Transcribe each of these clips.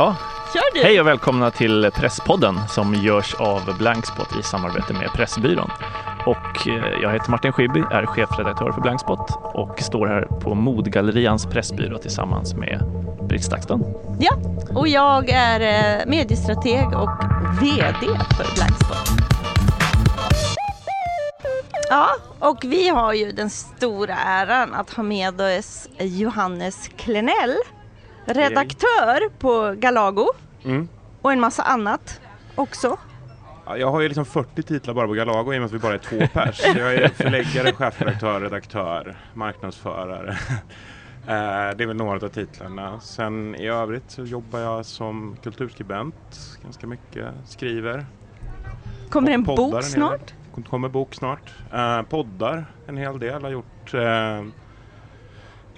Ja, hej och välkomna till Presspodden som görs av Blankspot i samarbete med Pressbyrån. Och eh, jag heter Martin Schibbye, är chefredaktör för Blankspot och står här på Modgallerians pressbyrå tillsammans med Britt Stakston. Ja, och jag är eh, mediestrateg och VD för Blankspot. Ja, och vi har ju den stora äran att ha med oss Johannes Klenell, redaktör på Galago Mm. och en massa annat också. Ja, Jag har ju liksom 40 titlar bara på Galago i och med att vi bara är två pers. Jag är förläggare, chefredaktör, redaktör, marknadsförare. Eh, Det är väl några av titlarna. Sen i övrigt så jobbar jag som kulturskribent ganska mycket, skriver. Kommer en bok snart? Kommer bok snart. Eh, poddar en hel del. Har gjort eh,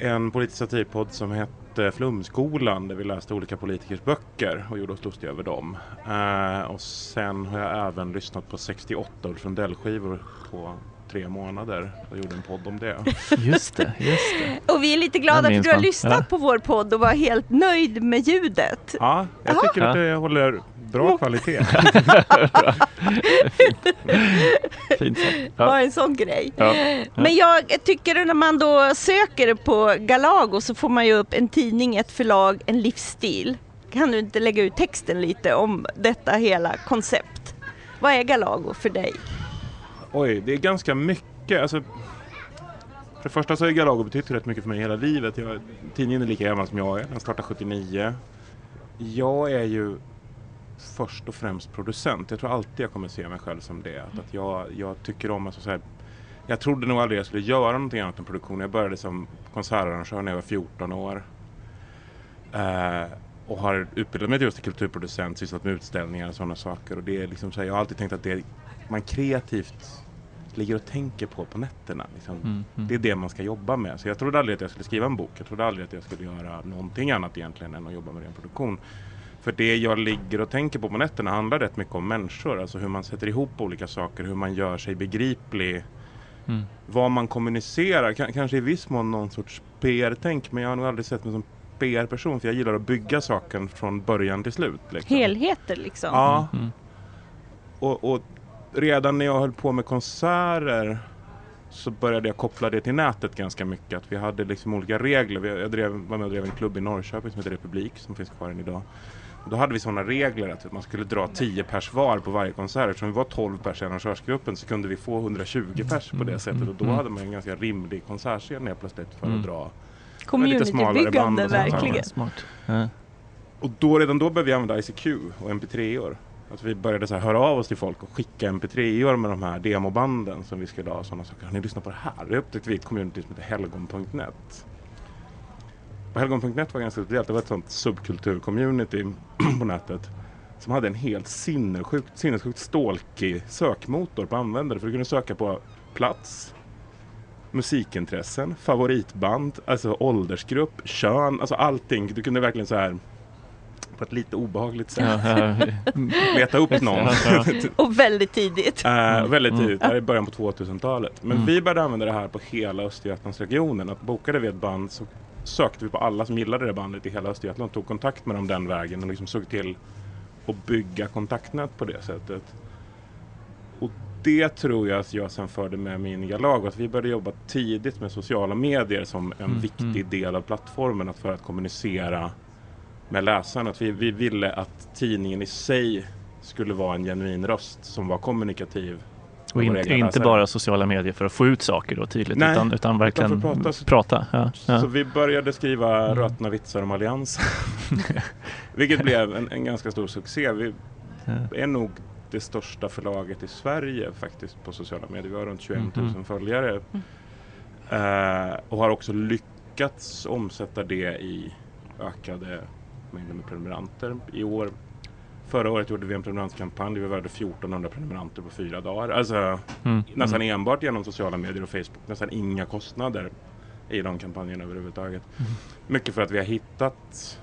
en politisk satirpodd som hette Flumskolan där vi läste olika politikers böcker och gjorde oss lustiga över dem. Eh, och sen har jag även lyssnat på 68 Ulf Lundell-skivor på tre månader och gjorde en podd om det. Just det, just det. Och vi är lite glada för minns du har man. lyssnat Ja. på vår podd och var helt nöjd med ljudet. Ja, jag Jaha. tycker att det håller bra kvalitet. Fint sagt. Bara Ja. en sån grej. Ja. Men jag tycker när man då söker på Galago så får man ju upp en tidning, ett förlag, en livsstil. Kan du inte lägga ut texten lite om detta hela koncept? Vad är Galago för dig? Oj, det är ganska mycket. Alltså, för det första så har Galago betytt rätt mycket för mig hela livet. Jag, tidningen är lika gammal som jag är. Den startade 79. Jag är ju först och främst producent. Jag tror alltid jag kommer se mig själv som det. Att, att jag, jag tycker om att så här, Jag trodde nog aldrig jag skulle göra någonting annat än produktion. Jag började som konsertarrangör när jag var 14 år. Eh, och har utbildat mig just till kulturproducent, sysslat med utställningar och sådana saker. Och det är liksom så här, jag har alltid tänkt att det man kreativt ligger och tänker på på nätterna. Liksom. Mm, mm. Det är det man ska jobba med. Så jag trodde aldrig att jag skulle skriva en bok. Jag trodde aldrig att jag skulle göra någonting annat egentligen än att jobba med ren produktion. För det jag ligger och tänker på på nätterna handlar rätt mycket om människor. Alltså hur man sätter ihop olika saker, hur man gör sig begriplig. Mm. Vad man kommunicerar, K- kanske i viss mån någon sorts PR-tänk. Men jag har nog aldrig sett mig som PR-person för jag gillar att bygga saken från början till slut. Liksom. Helheter liksom. Ja, Mm. och, och redan när jag höll på med konserter så började jag koppla det till nätet ganska mycket. Att vi hade liksom olika regler. Vi- Jag drev, var med och drev en klubb i Norrköping som heter Republik som finns kvar än idag. Och då hade vi sådana regler att man skulle dra 10 pers var på varje konsert. Eftersom vi var 12 pers i arrangörsgruppen så kunde vi få 120 pers på det sättet. Och då Mm. hade man en ganska rimlig konsertscen helt plötsligt för Mm. att dra. lite smalare Communitybyggande band och sånt. verkligen. Smart. Ja. Och då, redan då började vi använda ICQ och MP3-or. Att vi började så här höra av oss till folk och skicka MP3-or med de här demobanden som vi skulle ha. och Sådana saker. Har ni lyssnat på det här? Det upptäckte vi i ett community som heter helgon.net. Helgon.net var ganska speciellt. Det var ett sånt subkultur-community på nätet. Som hade en helt sinnessjukt, sinnessjukt stalkig sökmotor på användare. För du kunde söka på plats, musikintressen, favoritband, alltså åldersgrupp, kön, alltså allting. Du kunde verkligen så här på ett lite obehagligt sätt leta upp någon. Och väldigt tidigt. Eh, väldigt Mm. tidigt, det här är början på 2000-talet. Men Mm. vi började använda det här på hela Östergötlandsregionen. Att bokade vi ett band så sökte vi på alla som gillade det bandet i hela Östergötland. Tog kontakt med dem den vägen och liksom såg till att bygga kontaktnät på det sättet. Och det tror jag att jag sen förde med mig in i Galago. Att vi började jobba tidigt med sociala medier som en Mm, viktig mm. del av plattformen. Att för att kommunicera med läsarna. Att vi, vi ville att tidningen i sig skulle vara en genuin röst som var kommunikativ. Och våra inte, läsare. bara sociala medier för att få ut saker då tydligt Nej, utan, utan verkligen prata. prata. Ja, Så ja. vi började skriva Mm. rötna vitsar om alliansen. Vilket blev en, en ganska stor succé. Vi är nog det största förlaget i Sverige faktiskt på sociala medier. Vi har runt 21 000 Mhm. följare. Eh, och har också lyckats omsätta det i ökade mängder med prenumeranter. I år, förra året gjorde vi en prenumerantkampanj. Vi värde 1400 prenumeranter på fyra dagar. Alltså Mm. nästan Mm. enbart genom sociala medier och Facebook. Nästan inga kostnader i de kampanjerna överhuvudtaget. Mm. Mycket för att vi har hittat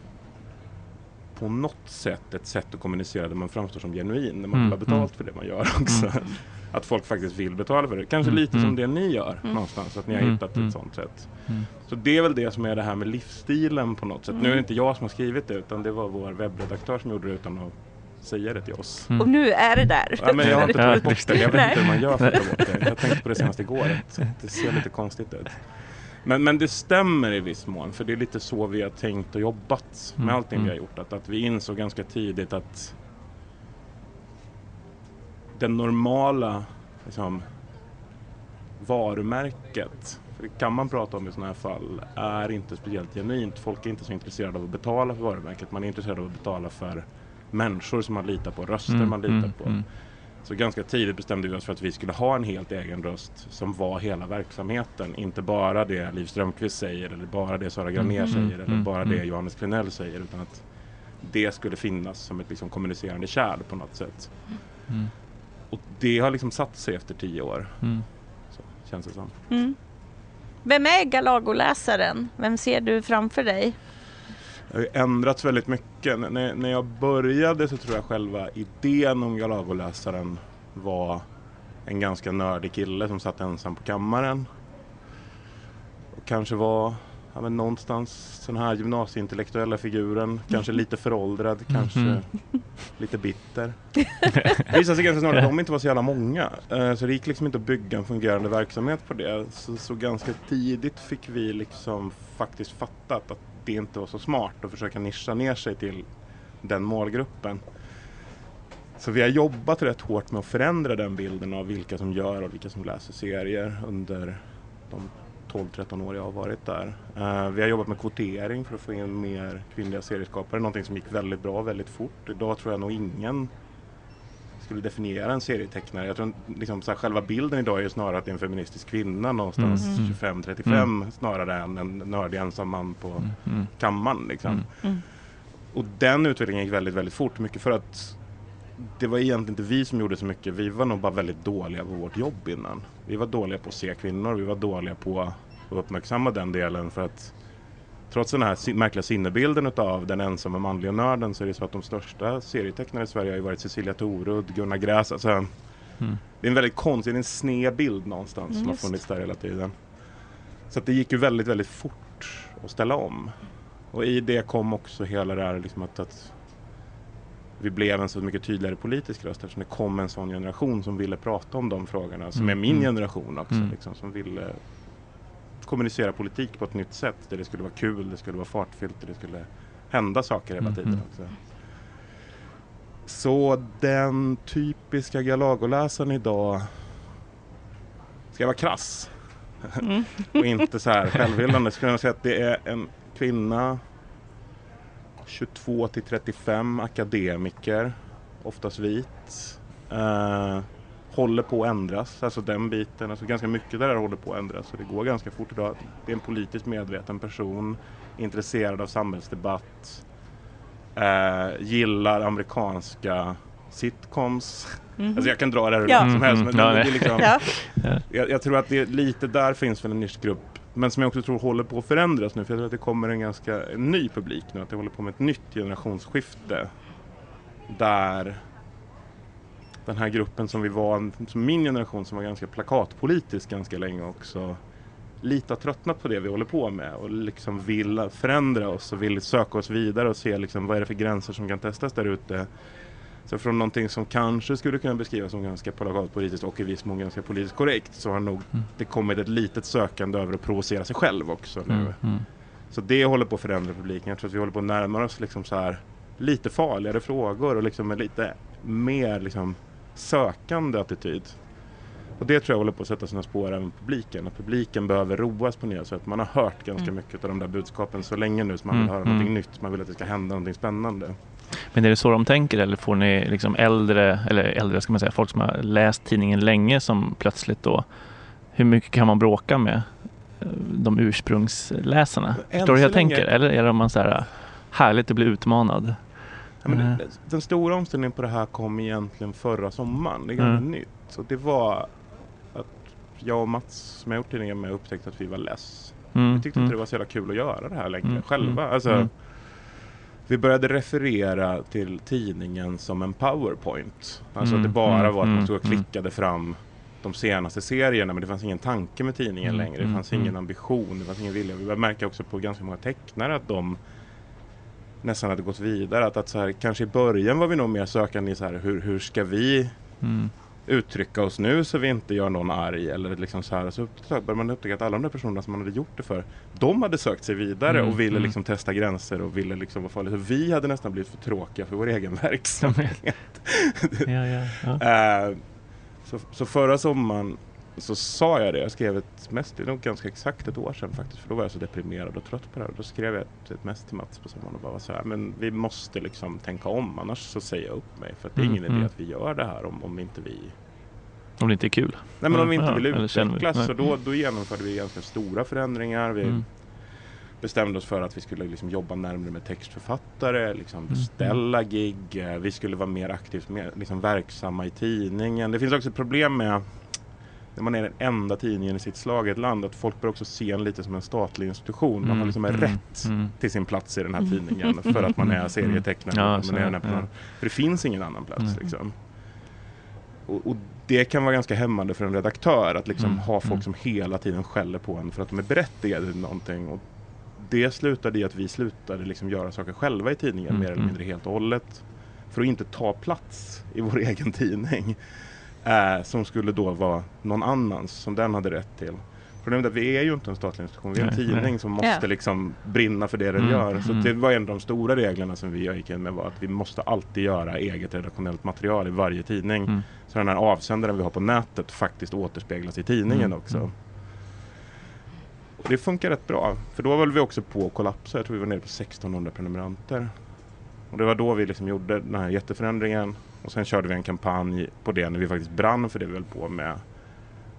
på något sätt ett sätt att kommunicera där man framstår som genuin när man Mm, vill ha betalt mm. för det man gör också. Mm. Att folk faktiskt vill betala för det. Kanske Mm, lite mm. som det ni gör Mm. någonstans, att ni har Mm, hittat mm. ett sånt sätt. Mm. Så det är väl det som är det här med livsstilen på något sätt. Nu är det inte jag som har skrivit det utan det var vår webbredaktör som gjorde det utan att säga det till oss. Mm. Och nu är det där. Ja, men jag har inte tagit bort det. Jag vet inte hur man gör för att ta bort det. Jag tänkte på det senast igår. Det ser lite konstigt ut. Men, men det stämmer i viss mån. För det är lite så vi har tänkt och jobbat med Mm, allting mm. vi har gjort. Att, att vi insåg ganska tidigt att det normala liksom, varumärket, för det kan man prata om i sådana här fall, är inte speciellt genuint. Folk är inte så intresserade av att betala för varumärket. Man är intresserad av att betala för människor som man litar på, röster Mm, man litar mm, på. mm. Så ganska tidigt bestämde vi oss för att vi skulle ha en helt egen röst som var hela verksamheten. Inte bara det Liv Strömquist säger eller bara det Sara Granér Mm, säger mm, eller mm, bara det Johannes Klenell säger. Utan att det skulle finnas som ett liksom kommunicerande kärl på något sätt. Mm. Och det har liksom satt sig efter tio år. Mm. Så känns det som. Mm. Vem är Galago-läsaren? Vem ser du framför dig? Det har ju ändrats väldigt mycket. När, när jag började så tror jag själva idén om Galago-läsaren var en ganska nördig kille som satt ensam på kammaren. Och kanske var ja, men någonstans den här gymnasieintellektuella figuren. Kanske lite föråldrad, kanske Mhm. lite bitter. Det visade sig ganska snart att de inte var så jävla många. Eh, Så det gick liksom inte att bygga en fungerande verksamhet på det. Så, så ganska tidigt fick vi liksom faktiskt fattat att det inte var så smart att försöka nischa ner sig till den målgruppen. Så vi har jobbat rätt hårt med att förändra den bilden av vilka som gör och vilka som läser serier under de 12-13 år jag har varit där. Eh, vi har jobbat med kvotering för att få in mer kvinnliga serieskapare, någonting som gick väldigt bra väldigt fort. Idag tror jag nog ingen skulle definiera en serietecknare. Jag tror liksom, så här, själva bilden idag är ju snarare att det är en feministisk kvinna någonstans Mm. 25-35 snarare än en nördig ensam man på Mm. Mm. kammaren. Liksom. Mm. Mm. Och den utvecklingen gick väldigt, väldigt fort. Mycket för att det var egentligen inte vi som gjorde så mycket. Vi var nog bara väldigt dåliga på vårt jobb innan. Vi var dåliga på att se kvinnor. Vi var dåliga på att uppmärksamma den delen för att trots den här märkliga sinnebilden utav den ensamma manliga nörden så är det så att de största serietecknarna i Sverige har ju varit Cecilia Torud, Gunnar Gräs. Alltså, Mm. det är en väldigt konstig, det är en sned bild någonstans som har funnits där hela tiden. Så att det gick ju väldigt, väldigt fort att ställa om. Och i det kom också hela det här liksom att, att vi blev en så mycket tydligare politisk röst eftersom det kom en sån generation som ville prata om de frågorna, som Mm, är min mm. generation också, Mm. liksom, som ville kommunicera politik på ett nytt sätt där det skulle vara kul, det skulle vara fartfyllt, där det skulle hända saker hela Mm, tiden mm. också. Så den typiska Galago-läsaren idag ska jag vara krass Mm. och inte så här självhyllande skulle jag säga att det är en kvinna 22 till 35 akademiker, oftast vit. Eh, håller på att ändras, alltså den biten, alltså ganska mycket där håller på att ändras och det går ganska fort idag. Det är en politiskt medveten person, intresserad av samhällsdebatt, eh, gillar amerikanska sitcoms. Mhm. Alltså jag kan dra det här hur Ja. som helst men Mm, det, är liksom, Ja. jag, jag tror att det är lite där finns väl en nischgrupp. Men som jag också tror håller på att förändras nu. För jag tror att det kommer en ganska en ny publik nu. Att det håller på med ett nytt generationsskifte. Där den här gruppen som vi var, som min generation som var ganska plakatpolitisk ganska länge också. Lite har tröttnat på det vi håller på med och liksom vill förändra oss och vill söka oss vidare och se liksom vad är det för gränser som kan testas där ute. Så från någonting som kanske skulle kunna beskrivas som ganska plakatpolitiskt och i viss mån ganska politiskt korrekt så har nog Mm. det kommit ett litet sökande över att provocera sig själv också nu. Mm. Mm. Så det håller på att förändra publiken. Jag tror att vi håller på att närma oss liksom så här lite farligare frågor och liksom lite mer liksom sökande attityd. Och det tror jag håller på att sätta sina spår även på publiken. Att publiken behöver roas på nya sätt. Man har hört ganska Mm. mycket av de där budskapen så länge nu så man Mm, vill höra mm. någonting nytt. Man vill att det ska hända någonting spännande. Men är det så de tänker eller får ni liksom äldre, eller äldre ska man säga, folk som har läst tidningen länge som plötsligt då, hur mycket kan man bråka med eh, de ursprungsläsarna? Än Förstår du hur jag länge- tänker? Eller är det man så här, härligt att bli utmanad? Ja, men Mm. den, stora omställningen på det här kom egentligen förra sommaren. Det är ganska Mm. nytt. Så det var att jag och Mats som jag gjort tidningen med upptäckte att vi var less. Mm, Vi tyckte mm, inte det var så jävla kul att göra det här längre Mm, själva. mm, Alltså, mm. vi började referera till tidningen som en powerpoint. Alltså Mm, att det bara mm, var att man mm, stod och mm. klickade fram de senaste serierna men det fanns ingen tanke med tidningen Mm, längre. Det mm, fanns mm. ingen ambition, det fanns ingen vilja. Vi märka också på ganska många tecknare att de nästan hade gått vidare. Att, att så här, kanske i början var vi nog mer sökande i så här, hur, hur ska vi Mm. uttrycka oss nu så vi inte gör någon arg eller liksom så här. Så började man upptäcka att alla de där personerna som man hade gjort det för, de hade sökt sig vidare Mm, och ville mm. liksom testa gränser och ville liksom vara farliga. Så vi hade nästan blivit för tråkiga för vår egen verksamhet. Ja, ja, ja. Eh, så, så förra sommaren så sa jag det, jag skrev ett mest, det är nog ganska exakt ett år sedan faktiskt, för då var jag så deprimerad och trött på det här. Då skrev jag ett, ett mess till Mats på sommaren och bara så här, men vi måste liksom tänka om, annars så säger jag upp mig. För det är Mm, ingen idé mm. att vi gör det här om, om inte vi Om det inte är kul. Nej men om vi inte vill utvecklas så då, då genomförde vi ganska stora förändringar. Vi Mm. bestämde oss för att vi skulle liksom jobba närmare med textförfattare, Mm, liksom beställa gig. eh, Vi skulle vara mer aktivt mer, liksom verksamma i tidningen. Det finns också ett problem med när man är den enda tidningen i sitt slag i ett land att folk börjar också se en lite som en statlig institution. Man har liksom en Mm, rätt mm. till sin plats i den här tidningen för att man är serietecknare. Ja, man så, är den här ja. För det finns ingen annan plats. Mm. Liksom. Och, och det kan vara ganska hämmande för en redaktör att liksom Mm, ha folk mm. som hela tiden skäller på en för att de är berättigade till någonting. Och det slutade i att vi slutade liksom göra saker själva i tidningen Mm, mer eller mm. mindre helt och hållet. För att inte ta plats i vår egen tidning. Eh, som skulle då vara någon annans, som den hade rätt till. Problemet är att vi är ju inte en statlig institution, vi är en Nej, tidning nej. som måste liksom brinna för det den Mm, gör. Så mm. det var en av de stora reglerna som vi gick in med var att vi måste alltid göra eget redaktionellt material i varje tidning. Mm. Så den här avsändaren vi har på nätet faktiskt återspeglas i tidningen Mm, också. mm. Och det funkar rätt bra. För då höll vi också på att kollapsa. Jag tror vi var nere på 1600 prenumeranter. Och det var då vi liksom gjorde den här jätteförändringen. Och sen körde vi en kampanj på det när vi faktiskt brann för det vi höll på med.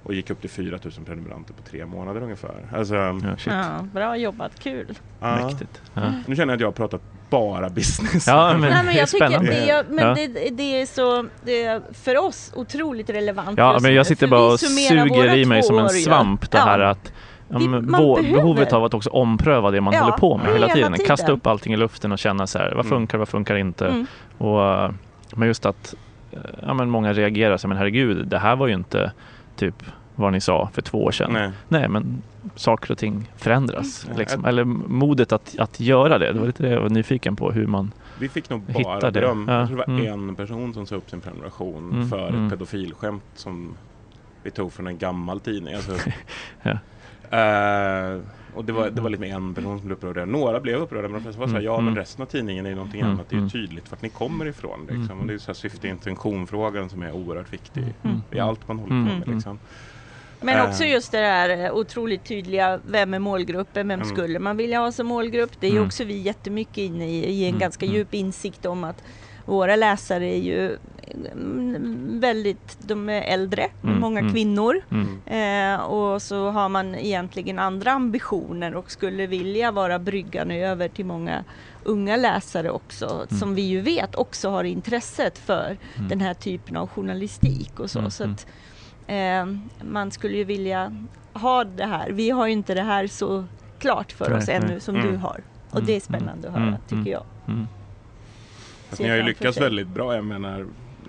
Och gick upp till 4000 prenumeranter på tre månader ungefär. Alltså, Ja, shit. Ja, bra jobbat, kul. ja. Mäktigt. Ja. Nu känner jag att jag har pratat bara business. Ja, men, Nej, men jag tycker spännande. det, är- men Ja. det, det är så, det är för oss otroligt relevant. Ja, men jag sitter bara och suger i mig som en svamp det här att Vi- behovet av att också ompröva det man Ja, håller på med hela hela tiden. tiden. Kasta upp allting i luften och känna så här, vad Mm. funkar, vad funkar inte? Mm. Och, eh, men just att eh, ja, men många reagerar så men herregud, det här var ju inte typ vad ni sa för två år sedan. Nej, Nej. men saker och ting förändras. Mm. Liksom. Eller modet att, att göra det. Det var lite det jag var nyfiken på, hur man... Vi fick nog bara beröm. Ja, Jag tror det var mm. en person som sa upp sin prenumeration Mm, för mm. ett pedofilskämt som vi tog från en gammal tidning. Alltså, Ja. Eh, och det var, det var lite med en person som blev upprörd. Några blev upprörda men de flesta var så här, Mm, ja men mm. resten av tidningen är ju någonting Mm, annat. Det är ju mm. tydligt vart ni kommer ifrån. Liksom. Mm. Och det är så här syfte intention-frågan som är oerhört viktig Mm. i allt man håller Mm. på med. Mm. Liksom. Men Eh. också just det där eh, otroligt tydliga, vem är målgruppen, vem Mm. skulle man vilja ha som målgrupp? Det är ju Mm. också vi jättemycket inne i, i en Mm, ganska mm. djup insikt om att våra läsare är ju mm, väldigt, de är äldre, Mm, många mm. kvinnor. Mm. Eh, och så har man egentligen andra ambitioner och skulle vilja vara bryggan över till många unga läsare också, som vi ju vet också har intresset för Mm. den här typen av journalistik och så. Mm, så mm. att, eh, man skulle ju vilja ha det här. Vi har ju inte det här så klart för Nej, oss ännu som Mm. du har. Och Mm, det är spännande att mm, höra, tycker mm. jag. Mm. Fast ni har ju lyckats väldigt bra. Jag menar,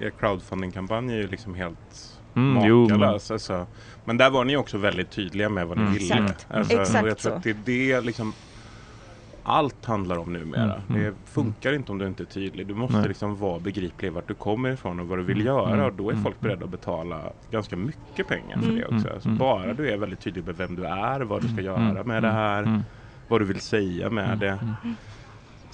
crowdfunding-kampanj är ju liksom helt Mm, jo, men- makalös. Alltså. Men där var ni också väldigt tydliga med vad ni Mm. ville. Exakt. Alltså, Exakt jag tror så. att det är det liksom allt handlar om numera. Mm, mm, Det funkar inte om du inte är tydlig. Du måste Nej. liksom vara begriplig vart du kommer ifrån och vad du vill Mm, göra. mm, Och då är mm, folk beredda att betala ganska mycket pengar för Mm. det också. Mm, Alltså, mm. bara du är väldigt tydlig med vem du är, vad du ska göra Mm, med det här, Mm. vad du vill säga med det.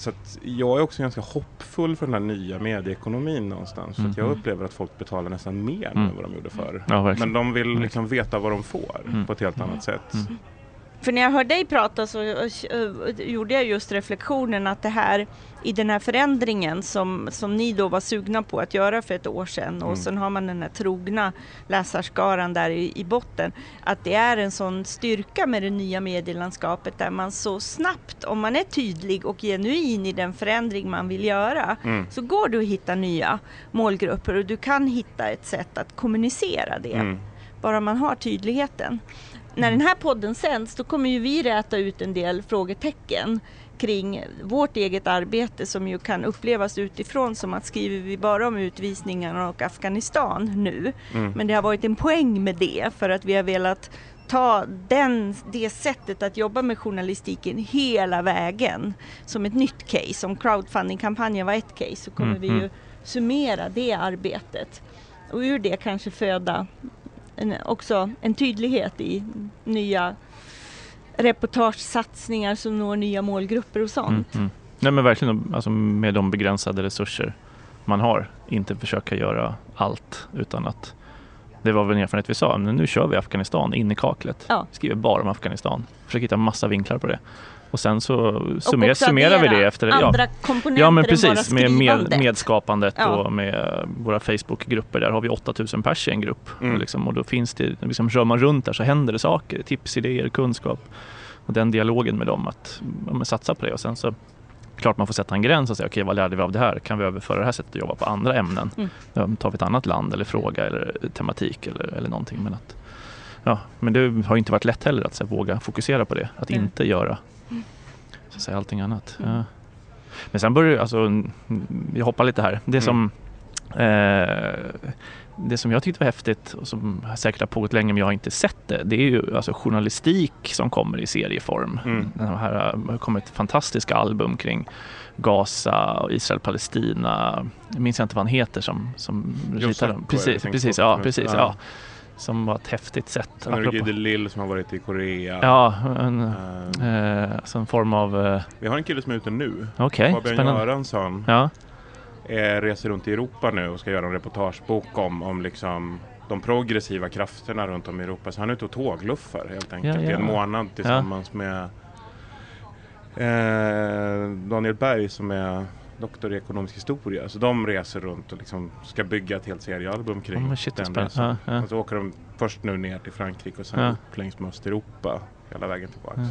Mm. Så jag är också ganska hoppfull för den här nya medieekonomin någonstans. För att jag upplever att folk betalar nästan mer Mm. än vad de gjorde förr. Ja. Men de vill liksom veta vad de får Mm. på ett helt annat sätt. För när jag hör dig prata så eh, gjorde jag just reflektionen att det här i den här förändringen som, som ni då var sugna på att göra för ett år sedan och Mm. sen har man den här trogna läsarskaran där i, i botten. Att det är en sån styrka med det nya medielandskapet där man så snabbt, om man är tydlig och genuin i den förändring man vill göra, Mm. så går det att hitta nya målgrupper och du kan hitta ett sätt att kommunicera det Mm. bara man har tydligheten. När den här podden sänds då kommer ju vi räta ut en del frågetecken kring vårt eget arbete som ju kan upplevas utifrån som att skriver vi bara om utvisningarna och Afghanistan nu. Mm. Men det har varit en poäng med det för att vi har velat ta den, det sättet att jobba med journalistiken hela vägen som ett nytt case. Om crowdfundingkampanjen var ett case så kommer Mm, vi ju mm. summera det arbetet och ur det kanske föda en, också en tydlighet i nya reportagesatsningar som når nya målgrupper och sånt. Mm, mm. Nej men verkligen alltså med de begränsade resurser man har. Inte försöka göra allt utan att det var väl en erfarenhet vi sa, men nu kör vi Afghanistan in i kaklet. Ja. Skriver bara om Afghanistan. Försöker hitta massa vinklar på det. Och sen så Och summer, också summerar vi det efter ja. andra komponenter Ja men än bara precis, med, med medskapandet Ja. och med våra Facebookgrupper. Där har vi 8000 pers i en grupp. Mm. Och, liksom, och då finns det, liksom, rör man runt där så händer det saker. Tips, idéer, kunskap. Och den dialogen med dem att ja, men satsa på det. Och sen så klart man får sätta en gräns och säga okej vad lärde vi av det här? Kan vi överföra det här sättet att jobba på andra ämnen? Mm. Ja, tar vi ett annat land eller fråga eller tematik eller, eller någonting. Men, att, ja, men det har inte varit lätt heller att så, här, våga fokusera på det. Att Mm. inte göra så att säga, allting annat. Mm. Ja. Men sen börjar alltså, mm, jag hoppar lite här. Det som, eh, det som jag tyckte var häftigt och som säkert har pågått länge men jag har inte sett det. Det är ju alltså journalistik som kommer i serieform. Mm. Det har kommit fantastiska album kring Gaza och Israel-Palestina. Jag minns inte vad han heter som, som dem. Precis, precis, ja, precis, Ja. ja. Som var ett häftigt sätt. Apropå- Gide Lill som har varit i Korea. Ja, en, Eh, eh, alltså en form av... Eh, vi har en kille som är ute nu. Okej, Fabian spännande. Göransson. Ja, eh, reser runt i Europa nu och ska göra en reportagebok om, om liksom de progressiva krafterna runt om i Europa. Så han är ute och tågluffar helt enkelt Ja, i ja. en månad tillsammans med eh, Daniel Berg som är doktor i ekonomisk historia. Så de reser runt och liksom ska bygga ett helt seriealbum kring oh, shit, den resan. Ja, ja. Och så åker de först nu ner till Frankrike och sen Ja. upp längs med Östeuropa hela vägen tillbaka. Ja.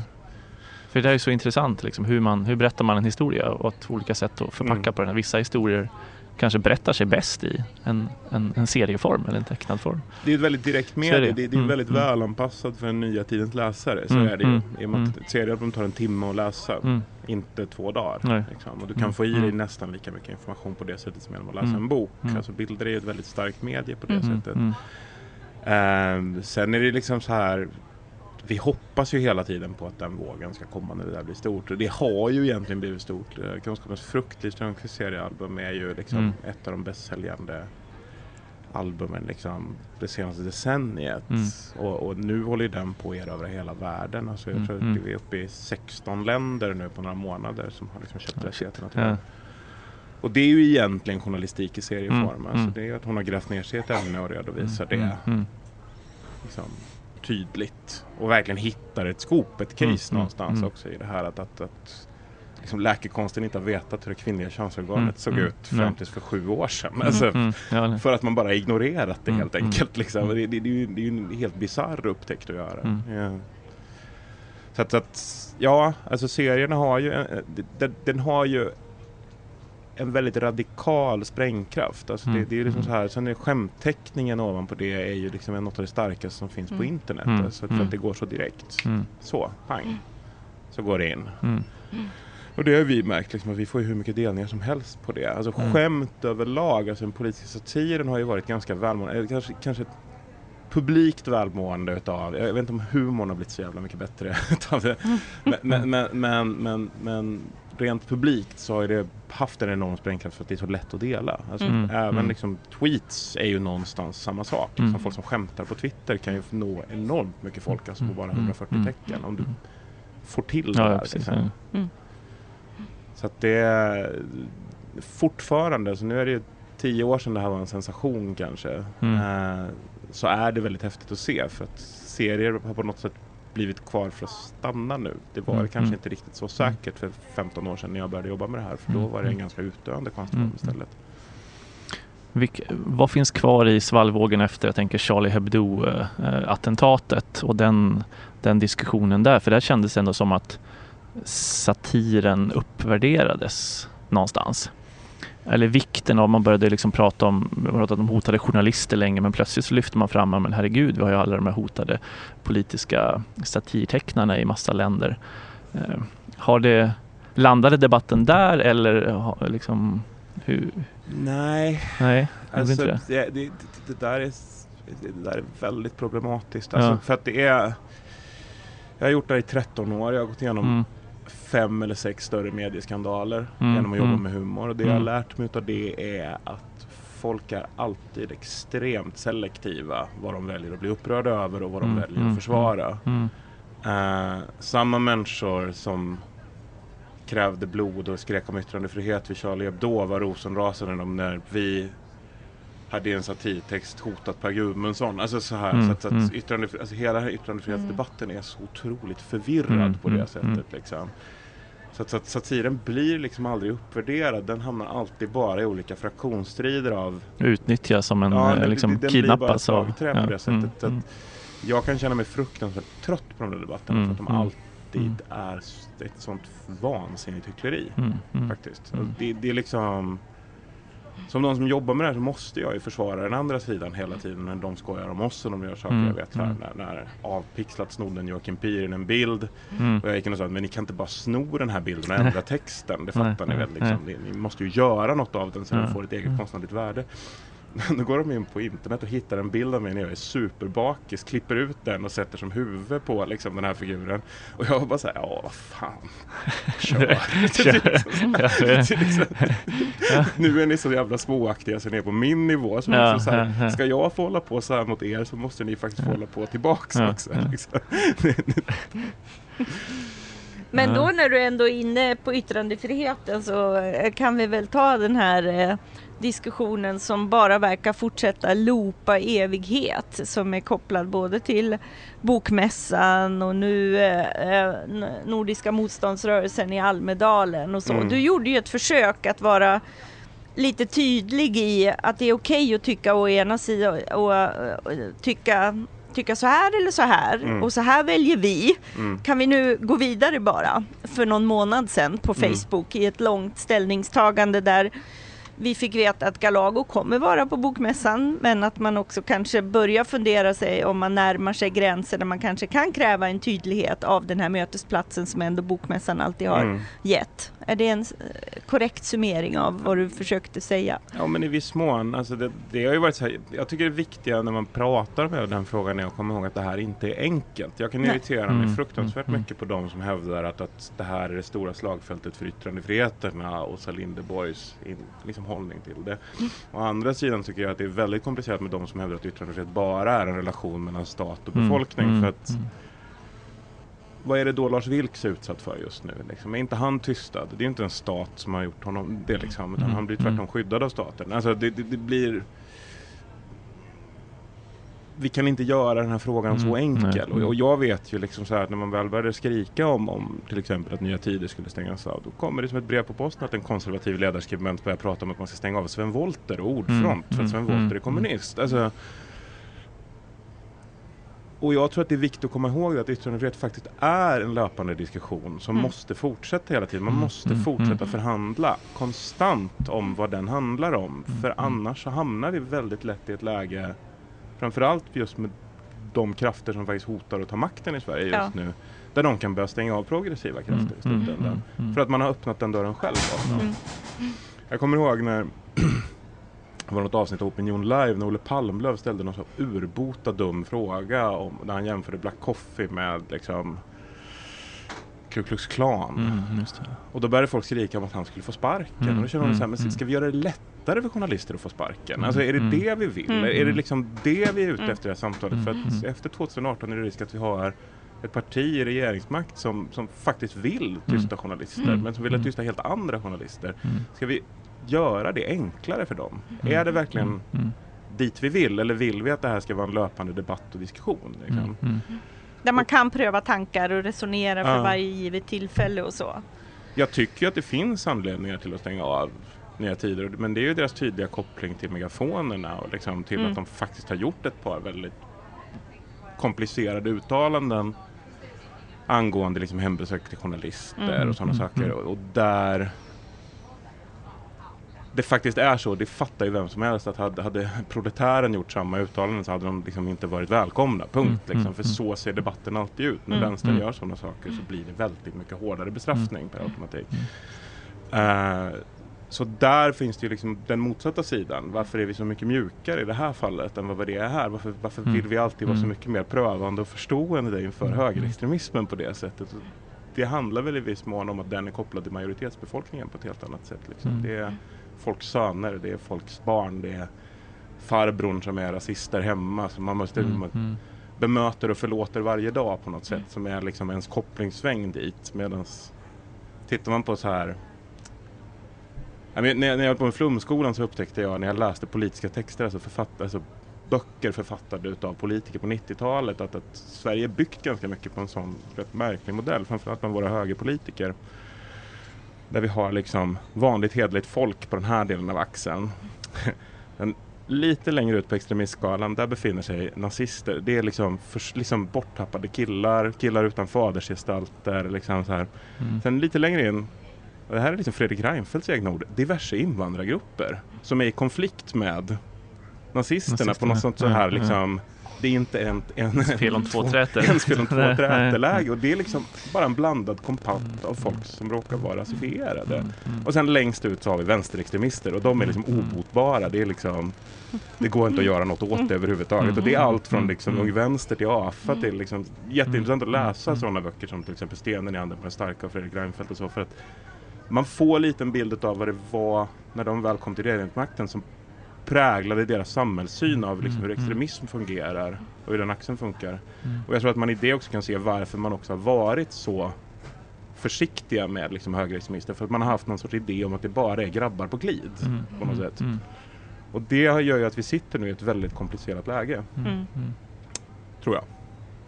För det är ju så intressant, liksom, hur, man, hur berättar man en historia och ett olika sätt att förpacka Mm. på den. Vissa historier kanske berättar sig bäst i en, en, en serieform eller en tecknad form. Det är ett väldigt direkt medie. det. Det, är Mm, väldigt mm. välanpassat för den nya tidens läsare. Så Mm, är det ju. I och med att ett seriealbum tar en timme att läsa. Mm. Inte två dagar. Liksom. Och du kan Mm, få i dig mm. nästan lika mycket information på det sättet som genom att läsa en bok. Alltså bilder är ju ett väldigt starkt medie på det sättet. Ehm, sen är det liksom så här vi hoppas ju hela tiden på att den vågen ska komma när det där blir stort. Och det har ju egentligen blivit stort. Eh, Kunskapens frukt, Liv Strömquists seriealbum är ju liksom Mm. ett av de bäst säljande albumen liksom det senaste decenniet. Mm. Och, och nu håller ju den på att erövra hela världen. Alltså jag Mm, tror mm. att vi är uppe i 16 länder nu på några månader som har liksom köpt rättigheterna till den. Och det är ju egentligen journalistik i serieform. Mm, Alltså mm. det är ju att hon har grävt ner sig i ett ämne och redovisar det Mm, mm, liksom, tydligt och verkligen hittar ett scoop, ett case Mm, mm, någonstans mm. också i det här att, att, att liksom läkekonsten inte har vetat hur det kvinnliga könsorganet Mm, såg mm, ut nej. fram tills för sju år sedan. mm, Alltså, ja. För att man bara ignorerat det helt enkelt. Liksom. Det, det, det, är ju, det är ju en helt bisarr upptäckt att göra. Ja. Så att, att, ja, alltså serierna har ju, en- den, den har ju en väldigt radikal sprängkraft. Alltså det, Mm, det är liksom mm. så här, sen är skämtteckningen ovanpå det är ju liksom något av det starkaste som finns på Mm. internet. Mm, Alltså för mm. att det går så direkt. Mm, Så, pang. Så går det in. mm, Och det har vi märkt liksom, att vi får ju hur mycket delningar som helst på det. Alltså Mm. skämt överlag, alltså den politiska satiren har ju varit ganska välmående, kanske, kanske ett publikt välmående utav, jag vet inte om humorn har blivit så jävla mycket bättre utav det. Men, men, men, men, men, men rent publikt så har det haft en enorm sprängkraft för att det är så lätt att dela. Alltså, Mm. Även Mm. liksom, tweets är ju någonstans samma sak. Liksom, Mm. Folk som skämtar på Twitter kan ju nå enormt mycket folk alltså på bara Mm. 140 Mm. tecken. Om du Mm. får till det Ja, här. precis. liksom. ja. Så att det är fortfarande, så nu är det ju tio år sedan det här var en sensation kanske. Mm. Eh, så är det väldigt häftigt att se för att serier har på något sätt blivit kvar för att stanna nu. Det var Mm, kanske mm. inte riktigt så säkert för 15 år sedan när jag började jobba med det här för då Mm, var det en mm. ganska utdöende konstform istället. Vilk, vad finns kvar i svallvågen efter jag tänker Charlie Hebdo-attentatet och den, den diskussionen där? För där kändes det ändå som att satiren uppvärderades någonstans. Eller vikten av, man började liksom prata om, pratat om hotade journalister länge men plötsligt så lyfter man fram, men herregud vi har ju alla de här hotade politiska satirtecknarna i massa länder. Eh, har det, landade debatten där eller liksom hur? Nej, Nej alltså, inte det. Det, det, det, där är, det där är väldigt problematiskt. Alltså, Ja. För att det är Jag har gjort det här i 13 år, jag har gått igenom Mm. Fem eller sex större medieskandaler Mm, genom att jobba mm. med humor. Och det jag har Mm. lärt mig av det är att folk är alltid extremt selektiva vad de väljer att bli upprörda över och vad de Mm, väljer att försvara. Eh, samma människor som krävde blod och skrek om yttrandefrihet vid Charlie Hebdo var rosenrasande när vi hade en satirtext hotat Per Gudmundsson. Alltså så här, Mm, så att, så mm. att yttrandefri- alltså hela den här yttrandefrihetsdebatten är så otroligt förvirrad Mm, på det mm, sättet. mm. Liksom. Så att, så att satiren blir liksom aldrig uppvärderad. Den hamnar alltid bara i olika fraktionsstrider av Utnyttjas som en, Ja, eh, den- liksom den kidnappas av... slagträ på det sättet. mm, Så att- mm. Jag kan känna mig fruktansvärt trött på de där debatterna Mm, för att de mm, alltid mm. är ett sånt vansinnigt hyckleri. Mm, mm. Faktiskt. Mm. Det, det är liksom Som någon som jobbar med det här så måste jag ju försvara den andra sidan hela tiden när de skojar om oss och de gör saker. Mm, Jag vet så här, mm. när, när avpixlat snodde en Joakim Pirin en bild Mm. och jag gick in och sa men ni kan inte bara sno den här bilden och ändra texten. Det fattar Nej, ni väl? Liksom. Ni, ni måste ju göra något av den så den får ett eget Mm. konstnärligt värde. Men då går de in på internet och hittar en bild av mig när jag är superbakis, klipper ut den och sätter som huvud på liksom, den här figuren. Och jag var bara såhär, ja vad fan, kör. Nu är ni så jävla småaktiga så ni är på min nivå. Så Ja, liksom så här, ja. Ska jag få hålla på så här mot er så måste ni faktiskt få hålla på tillbaks Ja, också. Liksom. Men då när du ändå är inne på yttrandefriheten så eh, kan vi väl ta den här eh, diskussionen som bara verkar fortsätta loopa evighet som är kopplad både till Bokmässan och nu eh, eh, Nordiska motståndsrörelsen i Almedalen och så. Mm. Du gjorde ju ett försök att vara lite tydlig i att det är okej att tycka å ena sidan och, och, tycka, tycka så här eller så här Mm. och så här väljer vi. Mm. Kan vi nu gå vidare bara? För någon månad sedan på Mm. Facebook i ett långt ställningstagande där vi fick veta att Galago kommer vara på Bokmässan men att man också kanske börjar fundera sig om man närmar sig gränser där man kanske kan kräva en tydlighet av den här mötesplatsen som ändå Bokmässan alltid har Mm. gett. Är det en eh, korrekt summering av vad du försökte säga? Ja men i viss mån. Alltså det, det har ju varit så här, jag tycker det viktiga när man pratar om den frågan är att komma ihåg att det här inte är enkelt. Jag kan Nej. irritera mig Mm, fruktansvärt mm, mycket på de som hävdar att, att det här är det stora slagfältet för yttrandefriheterna och Åsa Linderborgs in, liksom hållning till det. Å andra sidan tycker jag att det är väldigt komplicerat med de som hävdar att yttrandefrihet bara är en relation mellan stat och Mm, befolkning. mm, För att mm. Vad är det då Lars Vilks är utsatt för just nu? Liksom? Är inte han tystad? Det är ju inte en stat som har gjort honom det liksom, utan Mm, han blir tvärtom mm. skyddad av staten. Alltså det, det, det blir... Vi kan inte göra den här frågan så Mm, enkel. nej, Och, och jag vet ju liksom så här att när man väl började skrika om, om till exempel att Nya Tider skulle stängas av, då kommer det som ett brev på posten att en konservativ ledarskribent börjar prata om att man ska stänga av Sven Wollter och Ordfront Mm, för att mm, Sven mm, Wollter är kommunist. Alltså, och jag tror att det är viktigt att komma ihåg att yttrandefrihet faktiskt är en löpande diskussion som Mm. måste fortsätta hela tiden. Man Mm, måste mm, fortsätta mm. förhandla konstant om vad den handlar om. För mm. annars så hamnar vi väldigt lätt i ett läge, framförallt just med de krafter som faktiskt hotar att ta makten i Sverige just Ja. nu, där de kan börja stänga av progressiva krafter i slutändan. För att man har öppnat den dörren själv. Mm. Jag kommer ihåg när det var något avsnitt av Opinion Live när Olle Palmlöv ställde någon så urbota dum fråga om, när han jämförde Black Coffee med liksom Ku Klux Klan. Mm, just det. Och då började folk skrika om att han skulle få sparken. Mm, och då känner man så här, mm, men ska vi göra det lättare för journalister att få sparken? Mm, Alltså är det mm. det vi vill? Mm. Är det liksom det vi är ute Mm. efter i det här samtalet? För att Mm. efter 2018 är det risk att vi har ett parti i regeringsmakt som, som faktiskt vill tysta journalister, Mm. men som vill Mm. tysta helt andra journalister. Mm, Ska vi göra det enklare för dem? mm, Är det verkligen mm, mm, dit vi vill? Eller vill vi att det här ska vara en löpande debatt och diskussion? Liksom? mm, mm. Där man kan pröva tankar och resonera för Ja. varje givet tillfälle och så. Jag tycker att det finns anledningar till att stänga av Nya Tider, men det är ju deras tydliga koppling till megafonerna och liksom till Mm. att de faktiskt har gjort ett par väldigt komplicerade uttalanden angående liksom hembesök till journalister Mm. och sådana Mm, saker. mm. Och, och där det faktiskt är så, det fattar ju vem som helst att hade, hade proletären gjort samma uttalanden så hade de liksom inte varit välkomna. Punkt. Mm, Liksom. mm, För mm. så ser debatten alltid ut. När Mm. vänstern Mm. gör sådana saker så blir det väldigt mycket hårdare bestraffning per automatik. Eh, så där finns det ju liksom den motsatta sidan. Varför är vi så mycket mjukare i det här fallet än vad det är här? Varför, varför vill vi alltid vara så mycket mer prövande och förstående inför högerextremismen på det sättet? Det handlar väl i viss mån om att den är kopplad till majoritetsbefolkningen på ett helt annat sätt. Liksom. Det folks söner, det är folks barn, det är farbrorn som är rasister hemma som man måste Mm, mm, bemöter och förlåter varje dag på något sätt som är liksom ens kopplingsväng dit. Medans tittar man på så här men, när, jag, när jag höll på med flumskolan så upptäckte jag när jag läste politiska texter, alltså, författ, alltså böcker författade utav politiker på 90-talet att, att Sverige är byggt ganska mycket på en sån rätt märklig modell, framförallt bland våra högerpolitiker. Där vi har liksom vanligt hederligt folk på den här delen av axeln. Den lite längre ut på extremistskalan, där befinner sig nazister. Det är liksom, för, liksom borttappade killar, killar utan fadersgestalter. Liksom så här. mm. Sen lite längre in, och det här är liksom Fredrik Reinfeldts egna ord, diverse invandrargrupper som är i konflikt med nazisterna, på något sånt så här ja. liksom det är inte en, en, Spel om två träter. en spel om två Nej, träteläge och det är liksom bara en blandad kompakt av folk som råkar vara rasifierade. Mm, mm. Och sen längst ut så har vi vänsterextremister och de är liksom Mm. obotbara. Det är liksom det går inte att göra något åt det överhuvudtaget. Och det är allt från liksom. Ung Vänster till AFA till liksom jätteintressant att läsa sådana böcker som till exempel Stenen i handen på den starka av Fredrik Reinfeldt och så. För att man får lite en bild av vad det var när de väl kom till regeringsmakten som präglade deras samhällssyn av liksom hur Mm. extremism fungerar och hur den axeln funkar. Mm. Och jag tror att man i det också kan se varför man också har varit så försiktiga med liksom högerextremister. För att man har haft någon sorts idé om att det bara är grabbar på glid. Mm. på något sätt. Mm. Och det gör ju att vi sitter nu i ett väldigt komplicerat läge, Mm. Mm. Mm. tror jag.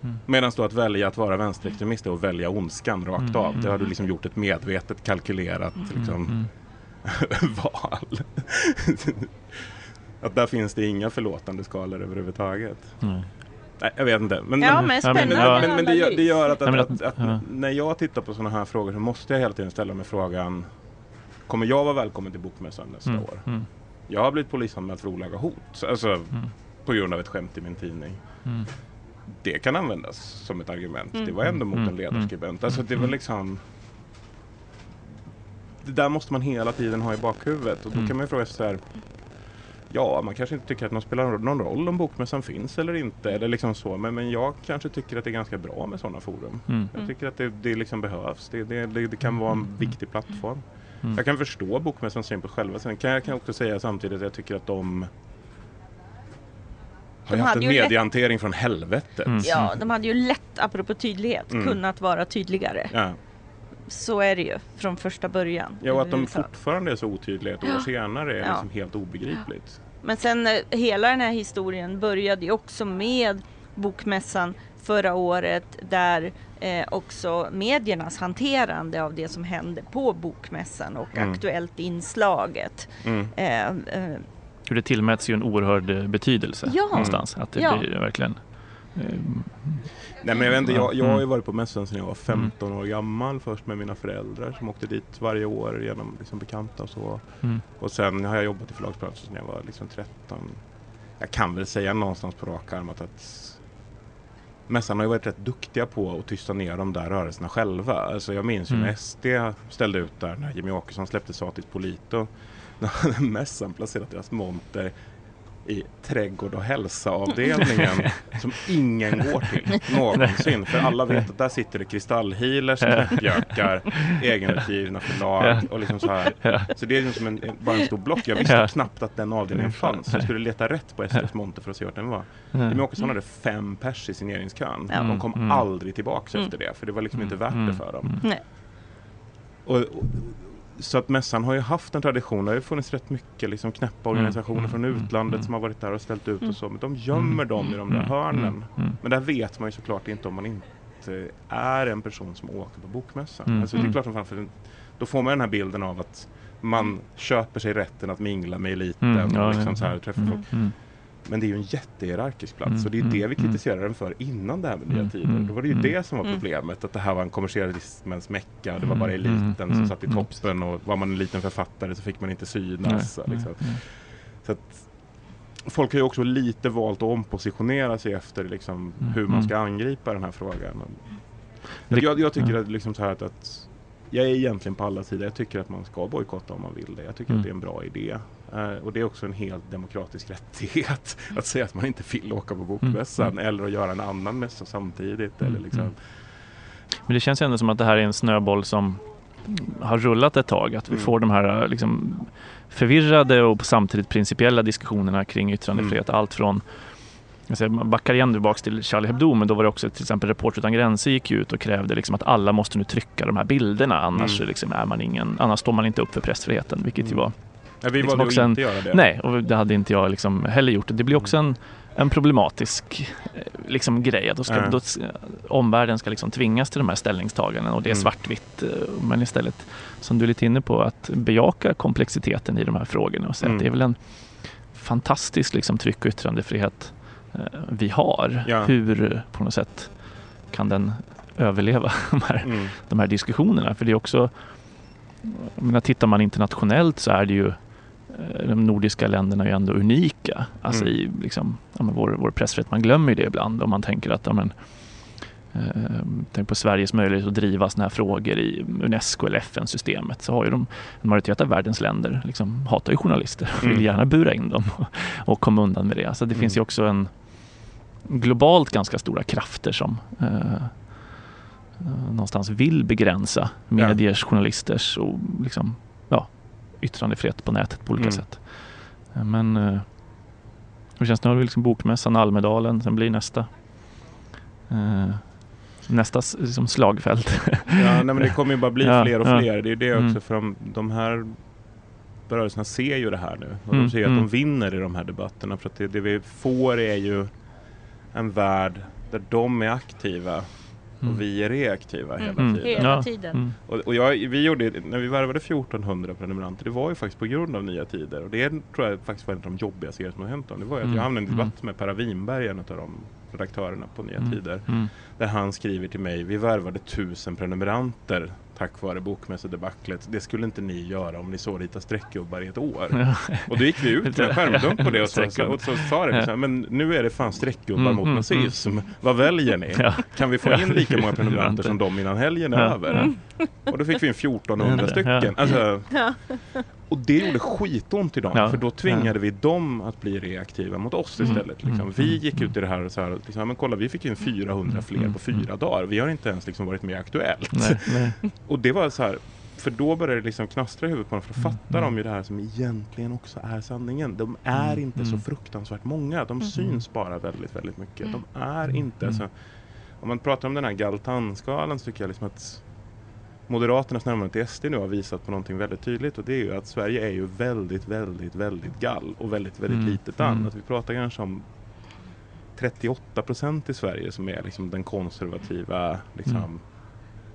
Mm. Medan då att välja att vara vänsterextremist är att välja ondskan rakt Mm. av. Det har du Mm. liksom gjort ett medvetet kalkylerat liksom, Mm. val. Att där finns det inga förlåtande skalor överhuvudtaget. Mm. Nej, jag vet inte. Men, Ja, men, men men- ja. men, men det, gör, det gör att, att, Nej, att, att- att, ja. när jag tittar på sådana här frågor så måste jag hela tiden ställa mig frågan Kommer jag vara välkommen till Bokmässan nästa Mm. år? Mm. Jag har blivit polisanmäld för olaga hot. Alltså Mm. på grund av ett skämt i min tidning. Mm. Det kan användas som ett argument. Mm. Det var ändå mot Mm. en ledarskribent. Alltså det var Mm. liksom Det där måste man hela tiden ha i bakhuvudet. Och då Mm. kan man ju fråga sig så här Ja, man kanske inte tycker att det spelar någon roll om bokmässan finns eller inte. Eller liksom så. Men, men jag kanske tycker att det är ganska bra med sådana forum. Mm. Jag tycker att det, det liksom behövs. Det, det, det, det kan vara en viktig plattform. Mm. Jag kan förstå Bokmässans syn på själva. Sen kan jag kan också säga samtidigt att jag tycker att de har De haft hade en lätt- mediehantering från helvetet. Mm. Ja, de hade ju lätt, apropå tydlighet, Mm. kunnat vara tydligare. Ja. Så är det ju från första början. ja, och att de fortfarande är så otydliga ett år Ja. senare är Ja. liksom helt obegripligt. Men sen eh, hela den här historien började ju också med Bokmässan förra året där eh, också mediernas hanterande av det som hände på Bokmässan och Mm. Aktuellt inslaget. Mm. Eh, eh, Hur det tillmäts ju en oerhörd eh, betydelse Ja. någonstans. Att det Ja. blir verkligen Nej men jag vet inte, jag, jag har ju Mm. varit på mässan sedan jag var 15 år gammal. Först med mina föräldrar som åkte dit varje år genom liksom bekanta och så. mm. Och sen har jag jobbat i förlagsbranschen sedan jag var liksom 13. Jag kan väl säga någonstans på rak arm att, Mässan har ju varit rätt duktiga på att tysta ner de där rörelserna själva. Alltså jag minns ju Mm. när SD ställde ut där när Jimmy Åkesson släppte Satis Polito. När mässan placerat deras monter i trädgård och hälsa-avdelningen som ingen går till någonsin. För alla vet att där sitter det kristallhealers, knäppjökar, egenutgivna förlag och liksom så här. Så det är liksom en, en, bara en stor block. Jag visste knappt att den avdelningen fanns. Jag skulle leta rätt på SDs monter för att se vart den var. Mm. Jimmie Åkesson hade fem pers i signeringskön. De kom Mm. aldrig tillbaks Mm. efter det. För det var liksom inte värt Mm. det för dem. Och, och, så att mässan har ju haft en tradition. Det har ju funnits rätt mycket liksom knäppa organisationer Mm. från Mm. utlandet Mm. som har varit där och ställt ut Mm. och så. Men de gömmer dem i de där Mm. hörnen. Mm. Mm. Men där vet man ju såklart inte om man inte är en person som åker på bokmässan. Mm. Alltså det är Mm. klart som fan, för då får man den här bilden av att man köper sig rätten att mingla med eliten Mm. Ja, och liksom ja. så här, träffa Mm. folk. Men det är ju en jättehierarkisk plats Mm, och det är mm, det vi mm. kritiserar den för innan det här med Nya Mm, Tider. Då var det ju mm. det som var problemet, att det här var en kommersialismens mecka. Det var bara eliten mm, som satt i toppen och var man en liten författare så fick man inte synas. Nej, liksom. Så att, folk har ju också lite valt att ompositionera sig efter liksom, Mm, hur man ska angripa den här frågan. Jag, jag tycker ja. att, liksom så här att, att jag är egentligen på alla sidor. Jag tycker att man ska bojkotta om man vill det. Jag tycker Mm. att det är en bra idé. Eh, och det är också en helt demokratisk rättighet att säga att man inte vill åka på bokmässan Mm. eller att göra en annan mässa samtidigt. Mm, Eller liksom. mm. Men det känns ändå som att det här är en snöboll som har rullat ett tag. Att vi Mm. får de här liksom, förvirrade och samtidigt principiella diskussionerna kring yttrandefrihet. Mm. Allt från jag backar igen tillbaka till Charlie Hebdo men då var det också till exempel Reporter utan gränser gick ut och krävde liksom att alla måste nu trycka de här bilderna annars, Mm. liksom är man ingen, annars står man inte upp för pressfriheten vilket ju Mm. var Ja, vi Liksom valde också att inte göra det. Nej, och det hade inte jag liksom heller gjort. Det blir också en, en problematisk eh, liksom, grej. Att då ska, Ja. då, omvärlden ska liksom tvingas till de här ställningstagandena och det är Mm. svartvitt. eh, Men istället, som du är lite inne på, att bejaka komplexiteten i de här frågorna och säga Mm. att det är väl en fantastisk liksom, tryck och yttrandefrihet vi har. Ja. Hur eh, på något sätt kan den överleva de här Mm. de här diskussionerna. För det är också, menar, tittar man internationellt så är det ju eh, de nordiska länderna är ju ändå unika. Alltså Mm. i liksom, ja, vår, vår pressfrihet, man glömmer det ibland om man tänker att ja, men, eh, tänk på Sveriges möjlighet att driva sådana här frågor i Unesco eller FN-systemet så har ju de, en majoritet av världens länder liksom, hatar ju journalister och vill Mm. gärna bura in dem och, och komma undan med det. Alltså det finns ju Mm. också en globalt ganska stora krafter som eh, någonstans vill begränsa mediers, journalisters och liksom, ja, yttrandefrihet på nätet på olika Mm. sätt. Men eh, hur känns det? Nu har vi liksom Bokmässan, Almedalen, sen blir nästa eh, nästa liksom slagfält. Ja, nej, men det kommer ju bara bli Ja, fler och ja. fler. Det är ju det också Mm. för de, de här rörelserna ser ju det här nu. Och Mm, de ser att mm. de vinner i de här debatterna. För att det, det vi får är ju en värld där de är aktiva Mm. och vi är reaktiva hela Mm. tiden. Hela Ja. tiden. Mm. Och, och jag, vi gjorde, när vi värvade 1400 prenumeranter, det var ju faktiskt på grund av Nya Tider. Och det tror jag faktiskt var en av de jobbiga serier som har hänt. om. Det var ju att Mm, jag hamnade i en mm. debatt med Per Winberg, en av de redaktörerna på Nya Mm. Tider. Mm. Där han skriver till mig, vi värvade tusen prenumeranter tack vare bokmässedebaclet. Det skulle inte ni göra om ni så rita streckgubbar i ett år. Ja. Och då gick vi ut med en skärmdump på det och så, och så sa det, liksom, men nu är det fan streckgubbar Mm, mot mm, nazism. Vad väljer ni? Ja. Kan vi få in lika många prenumeranter som de innan helgen är Ja. över? Och då fick vi in 1400 Ja. stycken. Alltså, Ja. Och det gjorde skitont i dem, Ja. för då tvingade vi dem att bli reaktiva mot oss Mm. istället. Liksom. Mm. Vi gick ut i det här och så här, liksom, men kolla vi fick in 400 fler Mm. på fyra dagar. Vi har inte ens liksom varit med i Aktuellt. Nej, nej. Och det var så här, för då började det liksom knastra i huvudet på dem, för då Mm, fattar mm. de ju det här som egentligen också är sanningen. De är Mm, inte så mm. fruktansvärt många, de syns bara väldigt, väldigt mycket. Mm. De är inte, Mm. så, om man pratar om den här Galtan-skalan så tycker jag liksom att Moderaternas närmande till SD nu har visat på någonting väldigt tydligt och det är ju att Sverige är ju väldigt, väldigt, väldigt gall och väldigt, väldigt Mm, litet land. mm. Att vi pratar kanske om 38 procent i Sverige som är liksom den konservativa liksom, Mm.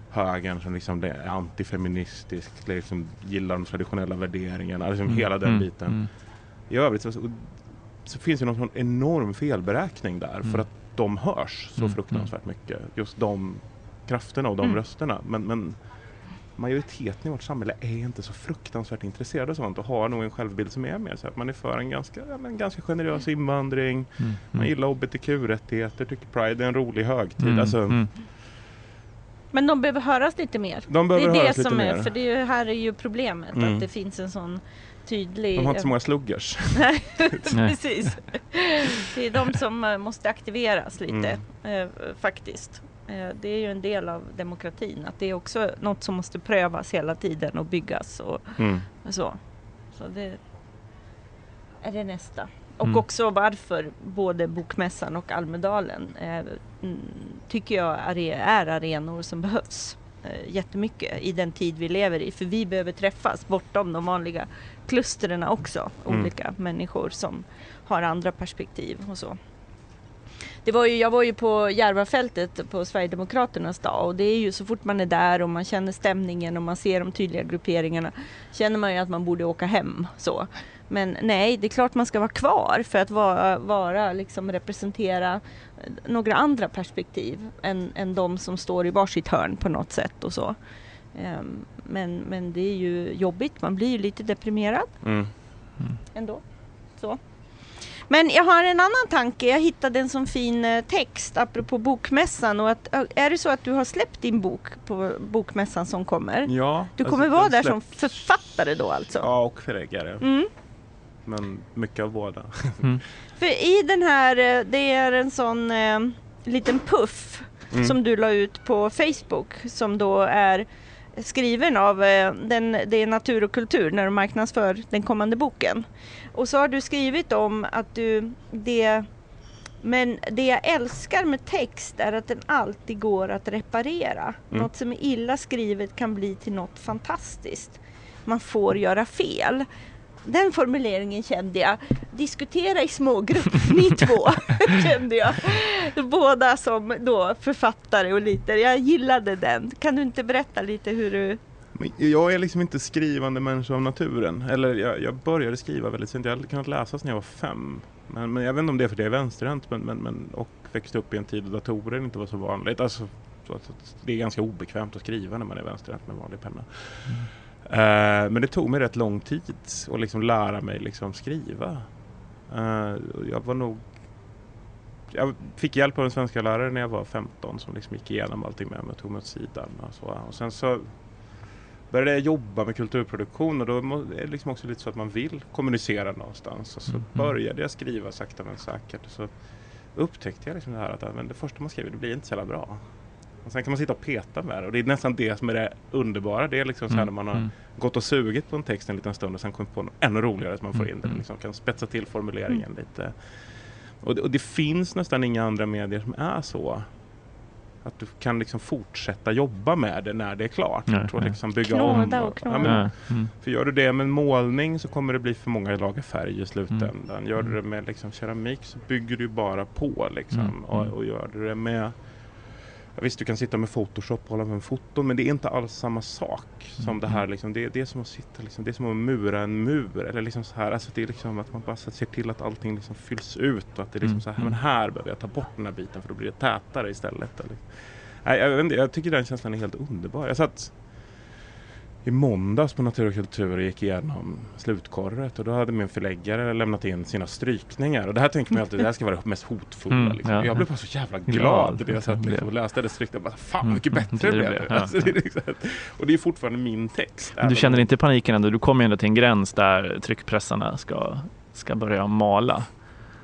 högern som liksom är antifeministisk, liksom gillar de traditionella värderingarna, liksom Mm, hela den mm, biten. mm. I övrigt så, så finns det någon enorm felberäkning där Mm. för att de hörs så Mm, fruktansvärt mycket. Just de krafterna och de Mm. rösterna. Men, men majoriteten i vårt samhälle är inte så fruktansvärt intresserade av sånt och har nog en självbild som är mer så att man är för en ganska, ja, men ganska generös invandring, Mm. man gillar hbtq-rättigheter, tycker Pride är en rolig högtid. Mm. Alltså, Mm. Men de behöver höras lite mer. De Det behöver är det höras lite som är, mer. för det är ju, här är ju problemet Mm. att det finns en sån tydlig... De har inte så många sluggers. Nej, precis. Det är de som eh, måste aktiveras lite Mm. eh, faktiskt. Eh, det är ju en del av demokratin att det är också något som måste prövas hela tiden och byggas och Mm. så. Så det är det nästa. Och Mm. också varför både Bokmässan och Almedalen eh, mm, tycker jag är, är arenor som behövs eh, jättemycket i den tid vi lever i. För vi behöver träffas bortom de vanliga klustren också. Mm. Olika människor som har andra perspektiv och så. Det var ju, jag var ju på Järvafältet på Sverigedemokraternas dag och det är ju så fort man är där och man känner stämningen och man ser de tydliga grupperingarna känner man ju att man borde åka hem så. Men nej, det är klart man ska vara kvar för att vara, vara liksom representera några andra perspektiv än, än de som står i varsitt hörn på något sätt och så. Um, men, men det är ju jobbigt, man blir ju lite deprimerad Mm. ändå. Så. Men jag har en annan tanke. Jag hittade en sån fin eh, text apropå bokmässan. Och att, är det så att du har släppt din bok på bokmässan som kommer? Ja, Du alltså, kommer vara den där som författare då alltså? Ja, och förläggare. Mm. Men mycket av båda. För i den här, eh, det är en sån eh, liten puff Mm. som du la ut på Facebook som då är skriven av eh, den, det är Natur och kultur när de marknadsför den kommande boken. Och så har du skrivit om att du det men det jag älskar med text är att den alltid går att reparera. Mm. Något som är illa skrivet kan bli till något fantastiskt. Man får göra fel. Den formuleringen kände jag. Diskutera i smågrupp, ni två, kände jag. Båda som då författare och lite, jag gillade den. Kan du inte berätta lite hur du... Jag är liksom inte skrivande människa av naturen. Eller jag, jag började skriva väldigt sent. Jag hade kunnat läsa sedan jag var fem. Men, men jag vet inte om det är för att jag är vänsterhänt men, men, men, och växte upp i en tid då datorer inte var så vanligt. Alltså, så att det är ganska obekvämt att skriva när man är vänsterhänt med vanlig penna. Eh, men det tog mig rätt lång tid att liksom lära mig liksom skriva. Uh, jag var nog jag fick hjälp av en svenska lärare när jag var 15 som liksom gick igenom allting med mig och tog mig åt sidan. Och, så. och sen så började jag jobba med kulturproduktion och då är det liksom också lite så att man vill kommunicera någonstans. Och så Mhm. började jag skriva sakta men säkert. Och så upptäckte jag liksom det här att men det första man skriver det blir inte så jävla bra. Och sen kan man sitta och peta med det och det är nästan det som är det underbara. Det är liksom så här när man har Mm. gått och sugit på en text en liten stund och sen kommit på något ännu roligare som man får in det. Mm. Liksom kan spetsa till formuleringen lite. Och det, och det finns nästan inga andra medier som är så. Att du kan liksom fortsätta jobba med det när det är klart. Nej, nej. liksom bygga Knåda om. och knåda. ja, men, mm. för gör du det med målning så kommer det bli för många lager färg i slutändan. Gör du Mm. det med liksom keramik så bygger du bara på. Liksom. Mm, Och, mm. och gör du det med Ja, visst, du kan sitta med Photoshop och hålla på med foton men det är inte alls samma sak som Mm, det här. Liksom, det, det är som att sitta, liksom, det är som att mura en mur. Eller liksom så här, alltså det är liksom att man bara ser till att allting liksom fylls ut och att det är liksom Mm, så här, men här behöver jag ta bort den här biten för då blir det tätare istället. Eller, nej, jag, inte, jag tycker den känslan är helt underbar. Jag satt i måndags på Natur och kultur gick igenom slutkorret och då hade min förläggare lämnat in sina strykningar och det här tänker man alltid, det här ska vara det mest hotfulla. Mm, liksom. ja, jag ja. blev bara så jävla glad när jag satt liksom, och läste det. Bara, Fan Mm, vad mycket mm, bättre det blev ja, Alltså, det är liksom, och det är fortfarande min text. Men du känner inte paniken ändå? Du kommer ju ändå till en gräns där tryckpressarna ska, ska börja mala.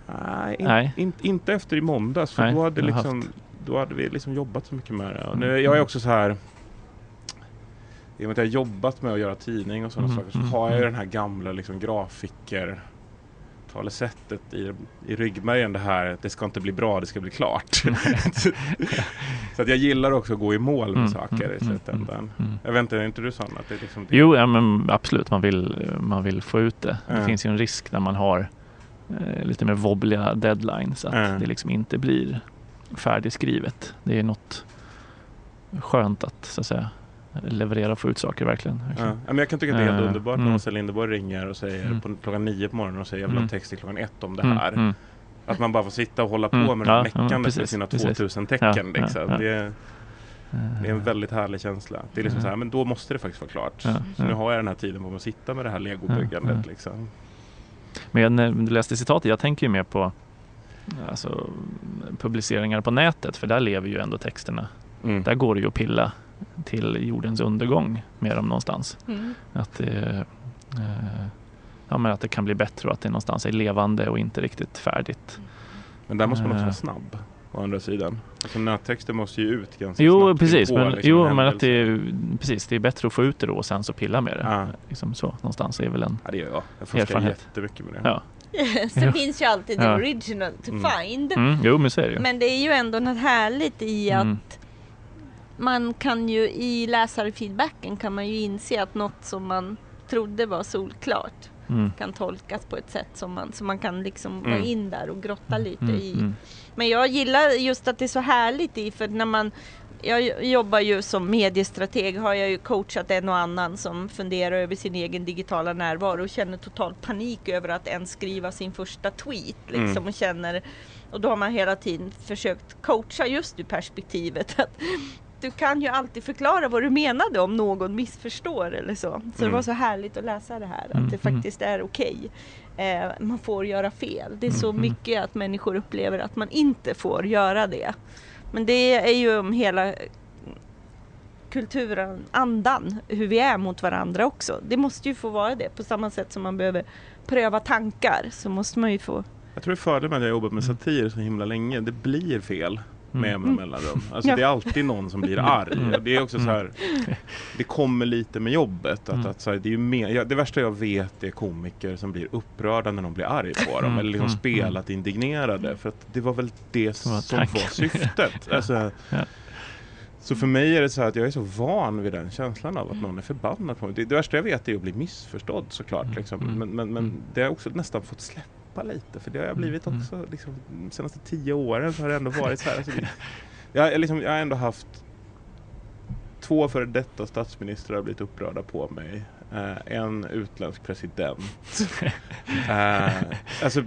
Nej, in, Nej. In, inte efter i måndags för Nej, då, hade liksom, då hade vi liksom jobbat så mycket med det. Och nu, Mm. jag är också så här i och med att jag har jobbat med att göra tidning och sådana Mm, saker så har jag ju mm. den här gamla liksom grafiker talesättet i, i ryggmärgen det här det ska inte bli bra, det ska bli klart. så att jag gillar också att gå i mål med Mm, saker mm, i slutändan. mm. Jag vet inte, är inte du sån att det liksom det? Jo, ja, men absolut. Man vill, man vill få ut det. Det finns ju en risk när man har eh, lite mer wobbliga deadlines att det liksom inte blir färdigskrivet. Det är något skönt att så att säga leverera och få ut saker verkligen. Ja. verkligen. Ja, men jag kan tycka att det är helt Eh, underbart när mm. Åsa Linderborg ringer och säger Mm. på klockan nio på morgonen och säger jag vill ha Mm. text till klockan ett om det Mm, här. mm. Att man bara får sitta och hålla på med det ja, ja, meckandet med precis, sina precis. 2000 tecken. Ja, ja, liksom. ja. Det, är, det är en Eh, väldigt härlig känsla. Det är liksom Ja. så här, men då måste det faktiskt vara klart. Ja, Så ja. nu har jag den här tiden på mig att sitta med det här legobyggandet. Ja, ja. Liksom. Men när du läste citatet, jag tänker ju mer på alltså, publiceringar på nätet för där lever ju ändå texterna. Mm. Där går det ju att pilla till jordens undergång med dem någonstans. Mm. Att det, eh, ja, men att det kan bli bättre och att det någonstans är levande och inte riktigt färdigt. Men där måste man också Eh. vara snabb. Å andra sidan. Alltså nättexter måste ju ut ganska Jo, snabbt. precis. Men, liksom, jo, en men att det, är- precis, det är bättre att få ut det då och sen så pilla med det. Ja. Liksom så, någonstans är väl en... Ja, det gör jag. Jag forskar Erfarenhet. jättemycket med det. Ja. Sen Ja. finns ju alltid the Ja. original to Mm. find. Mm, jo, men så är det ju. Men det är ju ändå något härligt i att Mm. Man kan ju i läsarfeedbacken kan man ju inse att något som man trodde var solklart Mm. kan tolkas på ett sätt som man, som man kan liksom vara Mm. in där och grotta lite Mm. i. Mm. Men jag gillar just att det är så härligt i för när man jag jobbar ju som mediestrateg har jag ju coachat en och annan som funderar över sin egen digitala närvaro och känner total panik över att ens skriva sin första tweet liksom Mm. och känner och då har man hela tiden försökt coacha just ur perspektivet att du kan ju alltid förklara vad du menade om någon missförstår eller så. Så det Mm. var så härligt att läsa det här, Mm, att det mm. faktiskt är okej. Eh, man får göra fel. Det är så Mm, mm. mycket att människor upplever att man inte får göra det. Men det är ju om hela kulturen, andan, hur vi är mot varandra också. Det måste ju få vara det. På samma sätt som man behöver pröva tankar så måste man ju få Jag tror det är fördelen med att jag jobbat med satir så himla länge. Det blir fel med Mm. jämna mellanrum. Alltså Ja. det är alltid någon som blir arg. Mm. Det är också så här. Det kommer lite med jobbet. Att, Mm. att så här, det, är ju mer, ja, det värsta jag vet är komiker som blir upprörda när någon blir arg på dem. Mm. Eller liksom Mm. spelat indignerade. För att det var väl det Som var syftet. Alltså. Så för mig är det så här att jag är så van vid den känslan av att någon är förbannad på mig. Det, det värsta jag vet är att bli missförstådd såklart. Mm. Liksom. Mm. Men, men, men Mm. det har jag också nästan fått släppa lite. För det har jag blivit Mm. också. Liksom, de senaste tio åren så har det ändå varit så här. Alltså, jag, liksom, jag har ändå haft två före detta statsministrar har blivit upprörda på mig. Eh, en utländsk president. eh, alltså,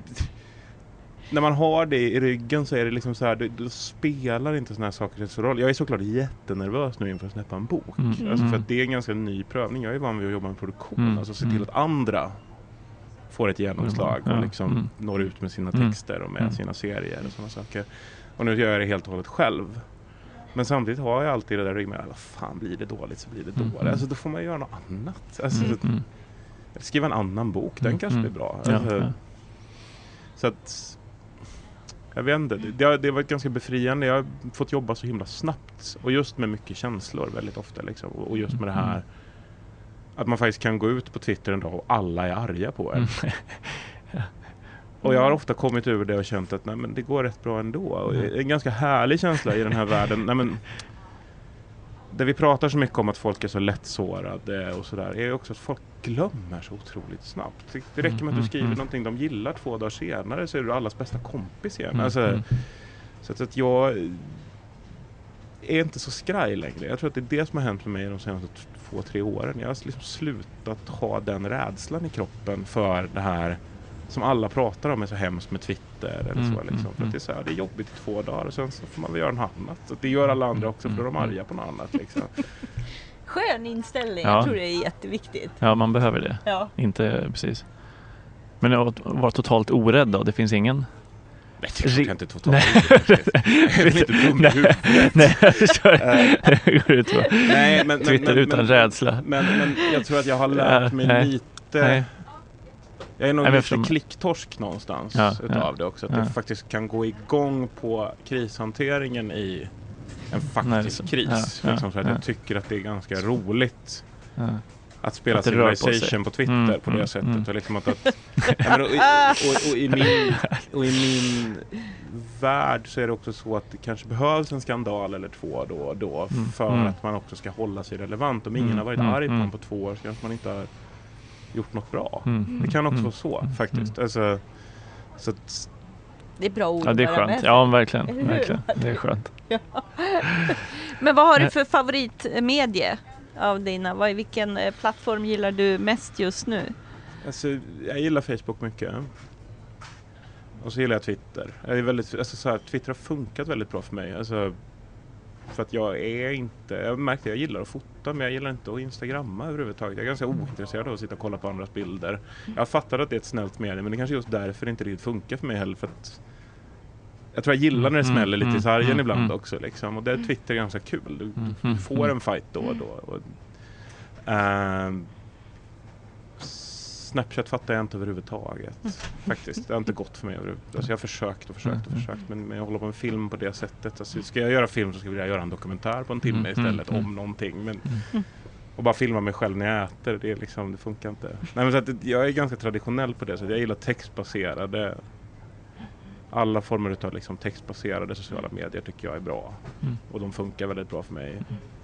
när man har det i ryggen så är det liksom så här, då, då spelar inte sådana här saker så roll. Jag är såklart jättenervös nu inför att släppa en bok. Mm. Alltså för Mm. att det är en ganska ny prövning. Jag är van vid att jobba med produktion, Mm. alltså se till Mm. att andra får ett genomslag Ja. och liksom Mm. når ut med sina Mm. texter och med Mm. sina serier och sådana saker. Och nu gör jag det helt och hållet själv. Men samtidigt har jag alltid det där ryggen, vad fan blir det dåligt så blir det Mm. dåligt. Alltså då får man göra något annat. Alltså, Mm. Mm. Skriva en annan bok, den Mm. kanske Mm. blir bra. Alltså, ja. Så att, jag vet inte, det har, det har varit ganska befriande. Jag har fått jobba så himla snabbt och just med mycket känslor väldigt ofta. Liksom. Och just med det här Mm. Att man faktiskt kan gå ut på Twitter en dag och alla är arga på en. Mm. Och jag har ofta kommit ur det och känt att nej, men det går rätt bra ändå. Och Mm. En ganska härlig känsla i den här världen. Nej, men, där vi pratar så mycket om att folk är så lättsårade och sådär är ju också att folk glömmer så otroligt snabbt. Det, räcker med att du Mm, skriver mm. någonting de gillar två dagar senare så är du allas bästa kompis igen. Mm. Alltså, Mm. Så att, att jag är inte så skraj längre. Jag tror att det är det som har hänt med mig de senaste två, tre åren. Jag har liksom slutat ha den rädslan i kroppen för det här som alla pratar om är så hemskt med Twitter eller Mm, så. Liksom. mm, För att det är så här, det är jobbigt i två dagar och sen så får man väl göra något annat. Så det gör alla andra också för då är de Mm, arga på något annat. Liksom. skön inställning. Ja. Jag tror det är jätteviktigt. Ja, man behöver det. Ja. Inte precis. Men att vara totalt orädd då? Det finns ingen? Nej, det är Ri- jag inte totalt Nej. Eh, Det Nej, men, men, Twitter men, utan men, rädsla. Men, men jag tror att jag har lärt mig nej. lite Nej. Jag är nog men lite eftersom- klicktorsk någonstans Ja, utav ja, det också. Att ja. jag faktiskt kan gå igång på krishanteringen i en faktisk Nej, kris. ja, liksom, så att ja. jag tycker att det är ganska roligt. Att spela Att rör på. Civilization på, Twitter Mm, på det mm, sättet. mm. Och, liksom att, att, ja, men, och, och, och, i min, och i min värld så är det också så att det kanske behövs en skandal eller två då och då Mm, för mm. att man också ska hålla sig relevant. Om ingen Mm, har varit mm, arg på mm. en på två år så kanske man inte har gjort något bra. Mm. Det kan också Mm. vara så Mm. faktiskt. Alltså, så att, Det är bra ord Ja, det är skönt. Ja, verkligen. Verkligen. Det är skönt. Men vad har du för favoritmedie av dina? Vad, vilken eh, plattform gillar du mest just nu? alltså, jag gillar Facebook mycket. Och så gillar jag Twitter. Jag är väldigt, alltså, så här, Twitter har funkat väldigt bra för mig. Alltså, för att jag är inte, jag märkte jag gillar att fota men jag gillar inte att instagramma överhuvudtaget. Jag är ganska ointresserad av att sitta och kolla på andras bilder. Jag fattar att det är ett snällt medie men det är kanske just därför det inte riktigt funkar för mig heller. För att jag tror jag gillar när det Mm, smäller lite mm, i sargen mm, ibland mm. också. Liksom. Och där är Twitter ganska kul. Du, Mm, du mm, får mm. en fight då och då. Och, ehm, Snapchat fattar jag inte överhuvudtaget. Faktiskt. Det har inte gått för mig. Alltså jag har försökt och försökt och Mm. försökt. Men, men jag håller på med film på det sättet. Alltså, ska jag göra film så skulle jag göra en dokumentär på en timme Mm, istället mm, om någonting. Men, Mm. och bara filma mig själv när jag äter, det, är liksom, det funkar inte. Nej, men så att, det- jag är ganska traditionell på det sättet. Jag gillar textbaserade alla former av liksom textbaserade sociala medier tycker jag är bra. Mm. Och de funkar väldigt bra för mig.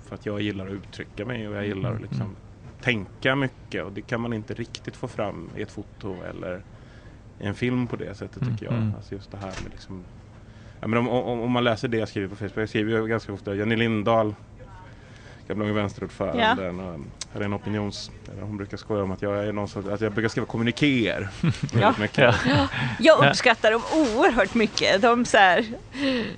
För att jag gillar att uttrycka mig och jag gillar att liksom tänka mycket och det kan man inte riktigt få fram i ett foto eller i en film på det sättet tycker jag. Mm. Alltså just det här med liksom ja, men om, om, om man läser det jag skriver på Facebook, jag skriver ju ganska ofta Jenny Lindahl gamla Unga Vänsterordföranden och här är en opinions... Hon brukar skoja om att jag är någon sorts, att jag brukar skriva kommunikéer. mycket. Ja. Jag uppskattar dem oerhört mycket. De så här,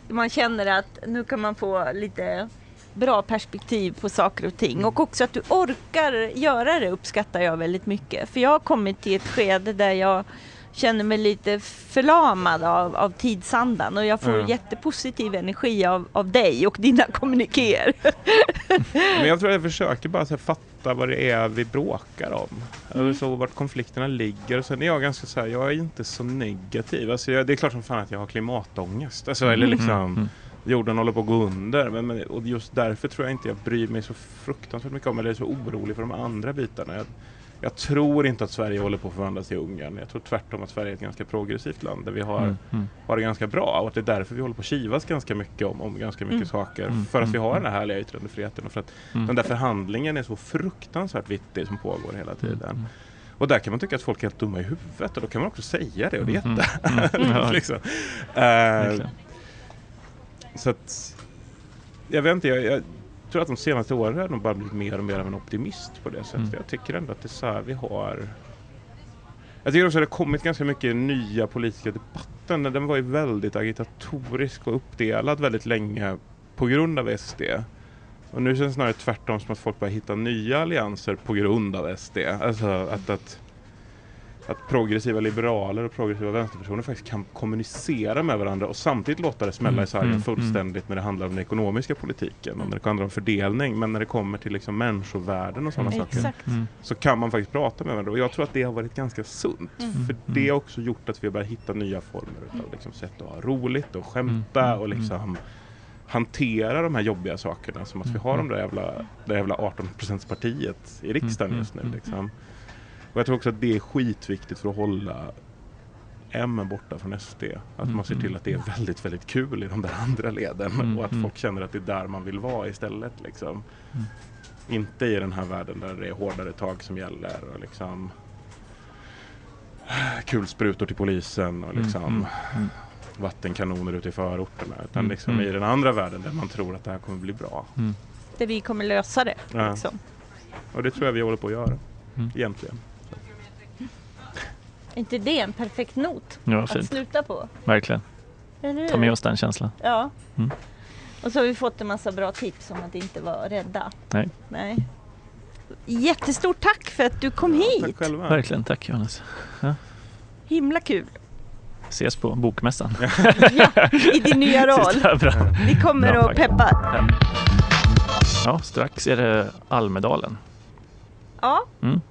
man känner att nu kan man få lite bra perspektiv på saker och ting. Och också att du orkar göra det uppskattar jag väldigt mycket. För jag har kommit till ett skede där jag känner mig lite förlamad av, av tidsandan och jag får Ja. jättepositiv energi av, av dig och dina kommunikéer. Men jag tror att jag försöker bara så här, fatta vad det är vi bråkar om. Eller så vart konflikterna ligger. Och sen är jag ganska så här, jag är inte så negativ. Alltså jag, det är klart som fan att jag har klimatångest. Alltså, eller liksom, Mm. jorden håller på att gå under. Men, men, och just därför tror jag inte jag bryr mig så fruktansvärt mycket om, eller är så orolig för de andra bitarna. Jag, jag tror inte att Sverige håller på att förvandlas till Ungern. Jag tror tvärtom att Sverige är ett ganska progressivt land där vi har Mm. Mm. har det ganska bra och att det är därför vi håller på att kivas ganska mycket om, om ganska mycket Mm. saker. Mm. För att vi Mm. har den här härliga yttrandefriheten och för att Mm. den där förhandlingen är så fruktansvärt vittig som pågår hela tiden. Mm. Och där kan man tycka att folk är helt dumma i huvudet och då kan man också säga det och det är Mm. jätte... Mm. Liksom. Verkligen. så att, jag vet inte, jag, jag tror att de senaste åren har nog bara blivit mer och mer av en optimist på det sättet. Mm. Jag tycker ändå att det är så här vi har jag tycker också att det har kommit ganska mycket nya politiska debatten. Den var ju väldigt agitatorisk och uppdelad väldigt länge på grund av SD. Och nu känns det snarare tvärtom som att folk börjar hitta nya allianser på grund av SD. Alltså att, att, att progressiva liberaler och progressiva vänsterpersoner faktiskt kan kommunicera med varandra och samtidigt låta det smälla Mm, i sargen mm, fullständigt när det handlar om den ekonomiska politiken och när det handlar om fördelning. Men när det kommer till liksom människovärden och sådana Mm. saker Exakt. Mm. så kan man faktiskt prata med varandra och jag tror att det har varit ganska sunt. Mm. För det har också gjort att vi har börjat hitta nya former av liksom sätt att ha roligt och skämta och liksom hantera de här jobbiga sakerna som att vi har de där jävla, det jävla 18% partiet i riksdagen just nu. Mm. Liksom. Och jag tror också att det är skitviktigt för att hålla M borta från SD. Att man ser till att det är väldigt, väldigt kul i de där andra leden Mm. och att Mm. folk känner att det är där man vill vara istället. Liksom. Mm. Inte i den här världen där det är hårdare tag som gäller och liksom kulsprutor till polisen och liksom Mm. Mm. vattenkanoner ute i förorterna. Utan Mm. liksom Mm. i den andra världen där man tror att det här kommer bli bra. Mm. Där vi kommer lösa det. Ja. Liksom. Och det tror jag vi håller på att göra. Mm. Egentligen. Är inte det en perfekt not Ja, att fint. sluta på? Verkligen. Eller Ta med oss den känslan. Ja. Mm. Och så har vi fått en massa bra tips om att inte vara rädda. Nej. Nej. Jättestort tack för att du kom Tack hit. själva. Verkligen. Tack Johannes. Himla kul. Ses på Bokmässan. Ja, I din nya roll. Vi kommer och tack. peppar. Ja, strax är det Almedalen. Ja. Mm.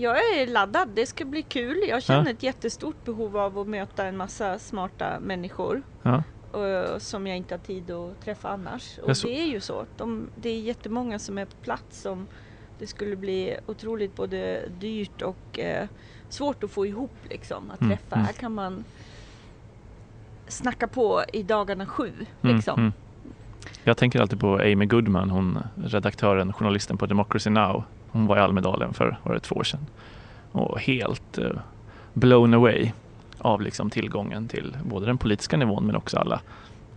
Jag är laddad. Det ska bli kul. Jag känner Ja. ett jättestort behov av att möta en massa smarta människor. Ja. eh, som jag inte har tid att träffa annars. Och så- det är ju så. De, det är jättemånga som är på plats som det skulle bli otroligt både dyrt och eh, svårt att få ihop liksom. Att Mm, träffa. mm. Här kan man snacka på i dagarna sju Mm, liksom. mm. Jag tänker alltid på Amy Goodman, hon redaktören, journalisten på Democracy Now. Hon var i Almedalen för var det två år sedan. Och helt eh, blown away av liksom tillgången till både den politiska nivån men också alla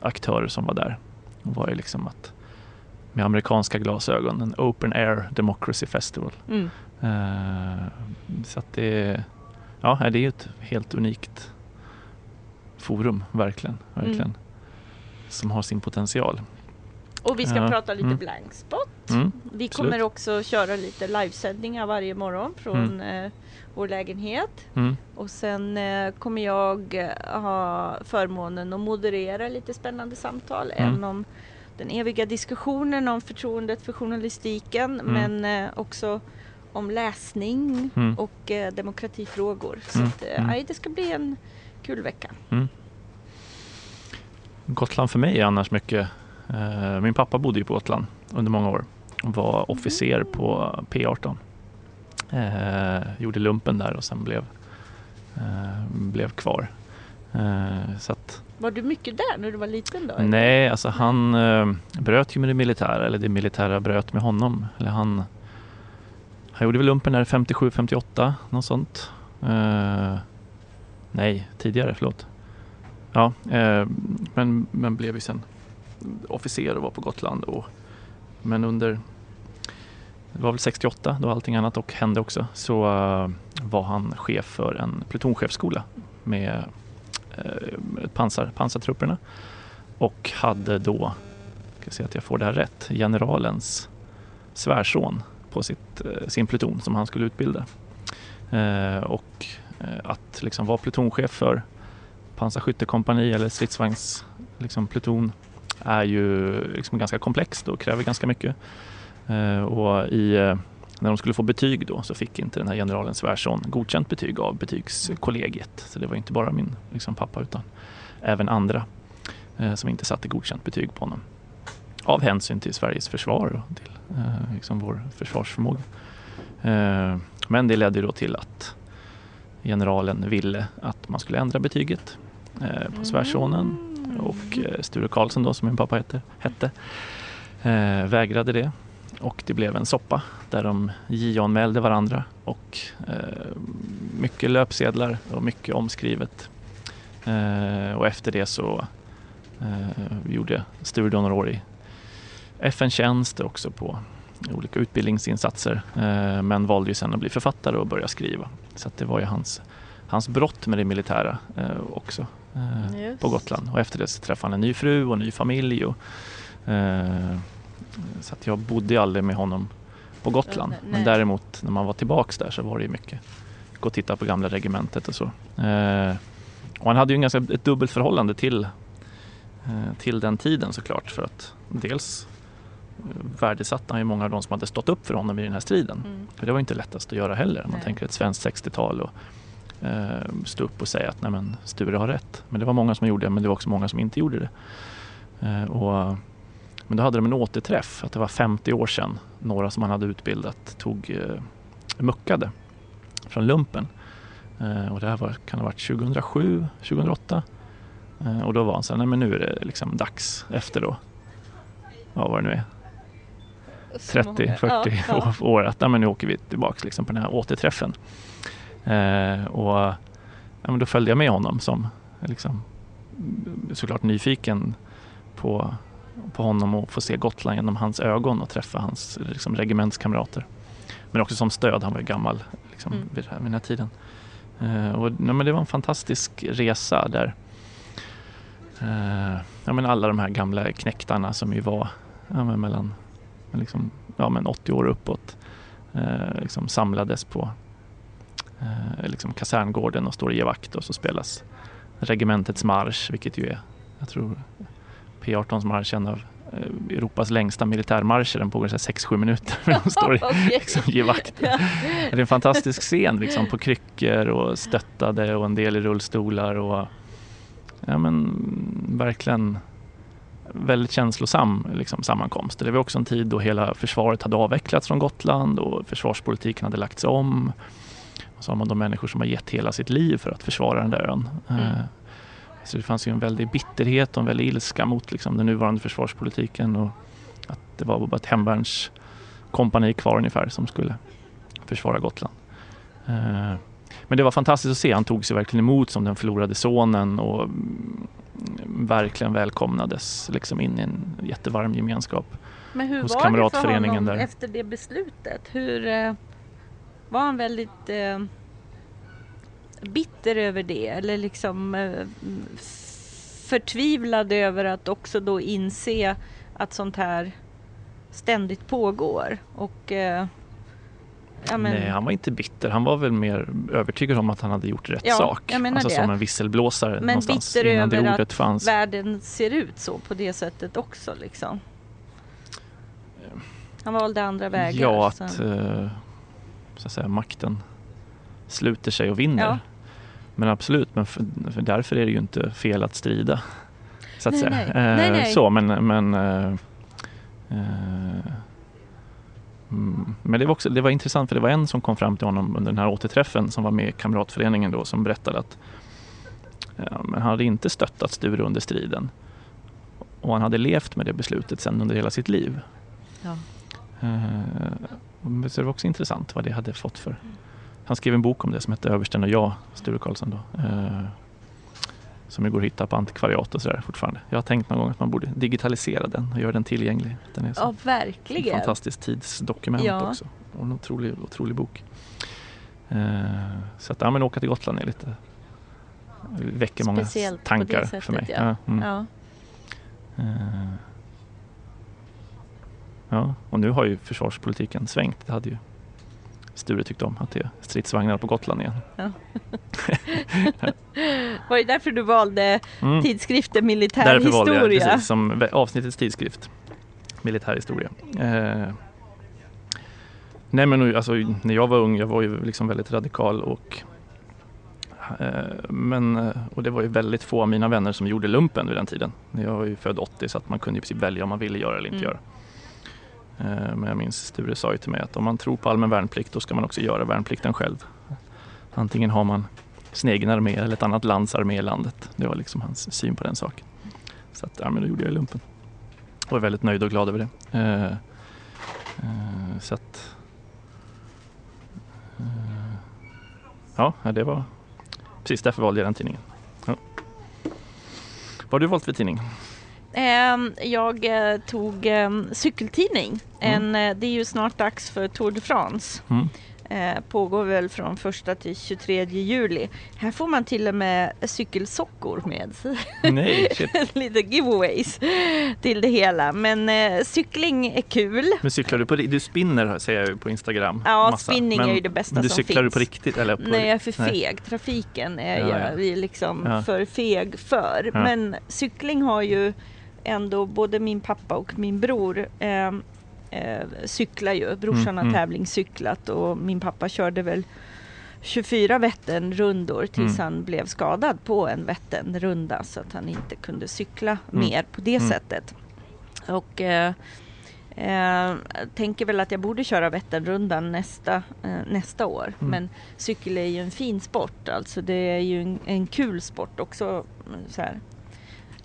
aktörer som var där. Hon var ju liksom att med amerikanska glasögon, en open air democracy festival. Mm. Eh, så att det, ja, det är ju ett helt unikt forum, verkligen. verkligen. Mm. Som har sin potential. Och vi ska Ja, prata lite mm. blank spot. Mm. Vi absolut. kommer också köra lite livesändningar varje morgon från eh, vår lägenhet. Mm. Och sen eh, kommer jag eh, ha förmånen att moderera lite spännande samtal. Mm. En om den eviga diskussionen om förtroendet för journalistiken Mm. men eh, också om läsning Mm. och eh, demokratifrågor. Så Mm. att, eh, Mm. nej, det ska bli en kul vecka. Gotland för mig är annars mycket, min pappa bodde ju på Gotland under många år och var officer på P18. Eh, gjorde lumpen där och sen blev, eh, blev kvar. Eh, så att, Var du mycket där när du var liten då? nej, alltså han eh, bröt ju med det militära, eller det militära bröt med honom. Eller han Han gjorde väl lumpen där 57-58, något sånt. Eh, nej, tidigare, förlåt. Ja, eh, men, men blev ju sen officer och var på Gotland. Och, men under, det var väl 68 då allting annat och hände också, så uh, var han chef för en plutonchefsskola med uh, pansar, pansartrupperna och hade då, ska se att jag får det här rätt, generalens svärson på sitt, uh, sin pluton som han skulle utbilda. och att liksom vara plutonchef för pansarskyttekompani eller stridsvagns liksom, pluton är ju liksom ganska komplext och kräver ganska mycket. Eh, och i, eh, när de skulle få betyg då så fick inte den här generalen Svärsson godkänt betyg av betygskollegiet. Så det var inte bara min liksom, pappa utan även andra eh, som inte satte godkänt betyg på honom. Av hänsyn till Sveriges försvar och till liksom vår försvarsförmåga. Men det ledde då till att generalen ville att man skulle ändra betyget på svärsonen och eh, Sture Karlsson då som min pappa heter, hette eh, vägrade det och det blev en soppa där de JO-anmälde varandra och eh, mycket löpsedlar och mycket omskrivet. Eh, och efter det så eh, gjorde Sture då några år i FN-tjänst också på olika utbildningsinsatser eh, men valde ju sen att bli författare och börja skriva. Så det var ju hans, hans brott med det militära eh, också eh, på Gotland. Och efter det så träffade han en ny fru och en ny familj. Och, så att jag bodde aldrig med honom på Gotland. Nej. Men däremot när man var tillbaks där så var det ju mycket gå och titta på gamla regementet och så. Eh, och han hade ju en ganska, ett dubbelt förhållande till, eh, till den tiden såklart för att dels värdesatte han ju många av de som hade stått upp för honom i den här striden. Mm. För det var inte lättast att göra heller man tänker ett svenskt 60-tal och eh, stå upp och säga att nej men Sture har rätt. Men det var många som gjorde det men det var också många som inte gjorde det. Eh, och men då hade de en återträff, att det var 50 år sedan några som han hade utbildat tog eh, muckade från lumpen. Eh, och det här var, kan ha varit 2007, 2008. Eh, och då var han så här, nej men nu är det liksom dags efter då, ja vad det nu är, 30, 40 ja, ja. år att nej, men nu åker vi tillbaks liksom på den här återträffen. Eh, och ja, men då följde jag med honom som liksom, såklart nyfiken på på honom och få se Gotland genom hans ögon och träffa hans liksom, regementskamrater. Men också som stöd, han var ju gammal liksom, mm. vid, den här tiden. Uh, och, ja, men det var en fantastisk resa där uh, ja, men alla de här gamla knäktarna som ju var ja, men mellan liksom, ja, men 80 år uppåt uh, liksom samlades på liksom kaserngården och står och ger vakt och så spelas regementets marsch, vilket ju är, jag tror P18 marsch, en av eh, Europas längsta militärmarscher. Den pågår 6-7 minuter. de står och liksom, ger vakt. Det är en fantastisk scen liksom, på kryckor och stöttade och en del i rullstolar. Och, ja, men, verkligen väldigt känslosam liksom, sammankomst. Det var också en tid då hela försvaret hade avvecklats från Gotland och försvarspolitiken hade lagts om. Så har man de människor som har gett hela sitt liv för att försvara den där ön. Mm. Eh, så det fanns ju en väldig bitterhet och en väldig ilska mot liksom, den nuvarande försvarspolitiken och att det var bara ett hemvärnskompani kvar ungefär som skulle försvara Gotland. Eh, men det var fantastiskt att se. Han tog sig verkligen emot som den förlorade sonen och mm, verkligen välkomnades liksom in i en jättevarm gemenskap. Men hur hos var det för honom där. efter det beslutet? Hur, eh, var han väldigt eh bitter över det eller liksom eh, förtvivlad över att också då inse att sånt här ständigt pågår. Och, eh, ja, men... Nej, han var inte bitter. Han var väl mer övertygad om att han hade gjort rätt ja, sak. alltså det. som en visselblåsare men någonstans bitter innan över det ordet att fanns. världen ser ut så på det sättet också. Liksom. Han valde andra vägar. Ja, att, uh, så att säga, makten sluter sig och vinner. Ja. Men absolut, men för, för därför är det ju inte fel att strida. Så att nej, säga. Nej. nej, nej. Så, men, men eh, eh, mm, men det var, också, det var intressant för det var en som kom fram till honom under den här återträffen som var med i kamratföreningen då som berättade att han hade inte stöttat Sture under striden. Och han hade levt med det beslutet sen under hela sitt liv. Ja. Eh, Så det var också intressant vad det hade fått för... Han skrev en bok om det som hette Översten och jag, Sture Karlsson då. Eh, som ju går att hitta på antikvariat och sådär fortfarande. Jag har tänkt någon gång att man borde digitalisera den och göra den tillgänglig. Den är så Ja, verkligen. fantastiskt tidsdokument Ja. också. Och en otrolig, otrolig bok. Eh, så att ja, men åka till Gotland är lite väcker många Speciellt på tankar sättet, för mig. ja. mm. Eh, ja, och nu har ju försvarspolitiken svängt. Det hade ju Sture tyckt om, att det är stridsvagnar på Gotland igen. Var det därför du valde Mm. tidskriften Militär Därför valde jag precis, som avsnittets tidskrift. Militärhistoria. Eh, nej men alltså, när jag var ung, jag var ju liksom väldigt radikal och eh, men, eh, och det var ju väldigt få av mina vänner som gjorde lumpen vid den tiden. Jag var ju född 80 så att man kunde i princip välja om man ville göra eller inte Mm. göra. Eh, men jag minns Sture sa ju till mig att om man tror på allmän värnplikt då ska man också göra värnplikten själv. Antingen har man sin egen armé eller ett annat lands armé i landet. Det var liksom hans syn på den saken. Så att, ja, men då gjorde jag lumpen. Och är väldigt nöjd och glad över det. Eh, eh, så att... Eh, ja, ja, det var precis därför valde jag den tidningen. Ja. Vad har du valt för tidning? Ehm, jag eh, tog ehm, cykeltidning. En, eh, det är ju snart dags för Tour de France. Mm. Eh, pågår väl från 1 till 23 juli. Här får man till och med cykelsockor med. Nej, shit. Lite giveaways till det hela. Men eh, cykling är kul. Men cyklar du på Du spinner ser jag ju på Instagram. Ja, massa. spinning men, är ju det bästa men du som cyklar finns. du på riktigt? Eller på, Nej, jag är för nej. feg. Trafiken är Ja, ja. jag är liksom Ja. för feg för. Ja. Men cykling har ju ändå både min pappa och min bror eh, eh, cyklar ju. Brorsan Mm, har mm. tävlingscyklat och min pappa körde väl 24 Vätternrundor tills Mm. han blev skadad på en Vätternrunda så att han inte kunde cykla Mm. mer på det Mm. sättet. Och eh, eh, tänker väl att jag borde köra Vätternrundan nästa, eh, nästa år. Mm. Men cykel är ju en fin sport. Alltså det är ju en, en kul sport också. mm, Så här.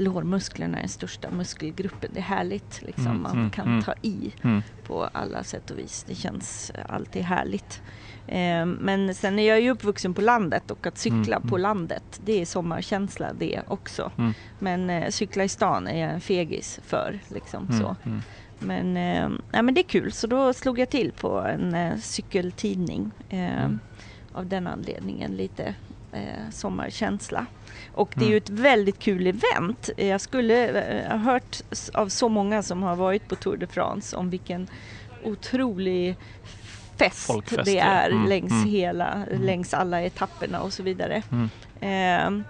Lårmusklerna är den största muskelgruppen. Det är härligt. Liksom. Mm, Man mm, kan mm. ta i Mm. på alla sätt och vis. Det känns eh, alltid härligt. Eh, men sen är jag ju uppvuxen på landet och att cykla Mm, på landet det är sommarkänsla det också. Men eh, cykla i stan är jag en fegis för. Liksom, så. Men, eh, nej, men det är kul så då slog jag till på en eh, cykeltidning. Eh, Mm. Av den anledningen lite eh, sommarkänsla. Och det är Mm. ju ett väldigt kul event. Jag skulle eh, ha hört av så många som har varit på Tour de France om vilken otrolig fest Folkfest, det är Mm, längs mm. hela, Mm. längs alla etapperna och så vidare. Mm. Ehm,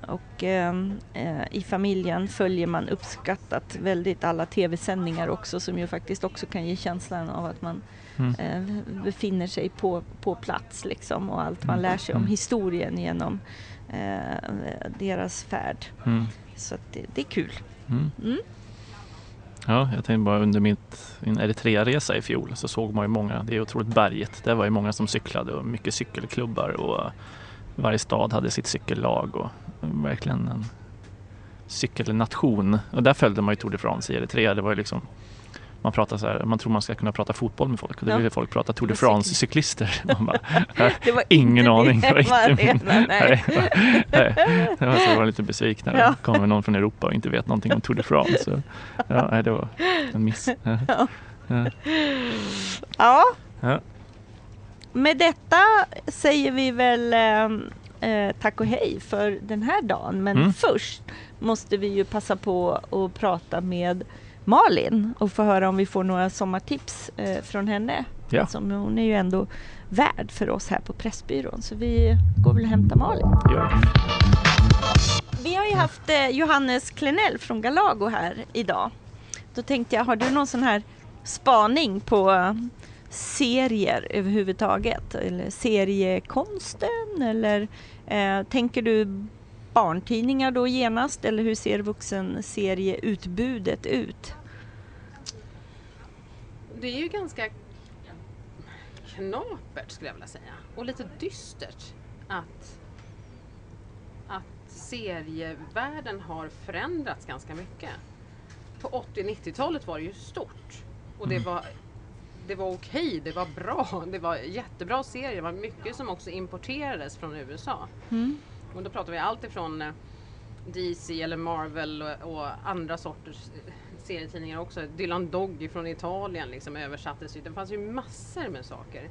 och ehm, eh, i familjen följer man uppskattat väldigt alla tv-sändningar också som ju faktiskt också kan ge känslan av att man Mm. eh, befinner sig på, på plats liksom och allt man Mm. lär sig om Mm. historien genom eh, deras färd. Mm. Så det, det är kul. Mm. Mm. Ja, jag tänkte bara under mitt, min Eritrea-resa i fjol så såg man ju många, det är otroligt berget, det var ju många som cyklade och mycket cykelklubbar och varje stad hade sitt cykellag och verkligen en cykelnation. Och där följde man ju Tour de France i Eritrea, det var ju liksom man pratar så här, man tror man ska kunna prata fotboll med folk och då Ja. ville folk prata Tour de France-cyklister. Det Ingen aning. det Det var inte min- nej. Nej. Det var lite besviken när Ja. det kommer någon från Europa och inte vet någonting om Tour de France. Så, ja, nej, det var en miss. Ja. Ja. Ja. Med detta säger vi väl eh, eh, tack och hej för den här dagen. Men Mm. först måste vi ju passa på att prata med Malin och få höra om vi får några sommartips eh, från henne. Ja. Som hon är ju ändå värd för oss här på Pressbyrån. Så vi går väl och hämtar Malin. Ja. Vi har ju haft eh, Johannes Klenell från Galago här idag. Då tänkte jag, har du någon sån här spaning på eh, serier överhuvudtaget? Eller seriekonsten? Eller eh, tänker du barntidningar då genast? Eller hur ser vuxenserieutbudet ut? Det är ju ganska knapert skulle jag vilja säga. Och lite dystert att, att serievärlden har förändrats ganska mycket. På 80 och 90-talet var det ju stort. Och det Mm. var det var okej, det var bra, det var jättebra serier. Det var mycket som också importerades från USA. Mm. Och då pratar vi allt ifrån eh, DC eller Marvel och, och andra sorters eh, serietidningar också. Dylan Dog från Italien liksom översattes ju. Det fanns ju massor med saker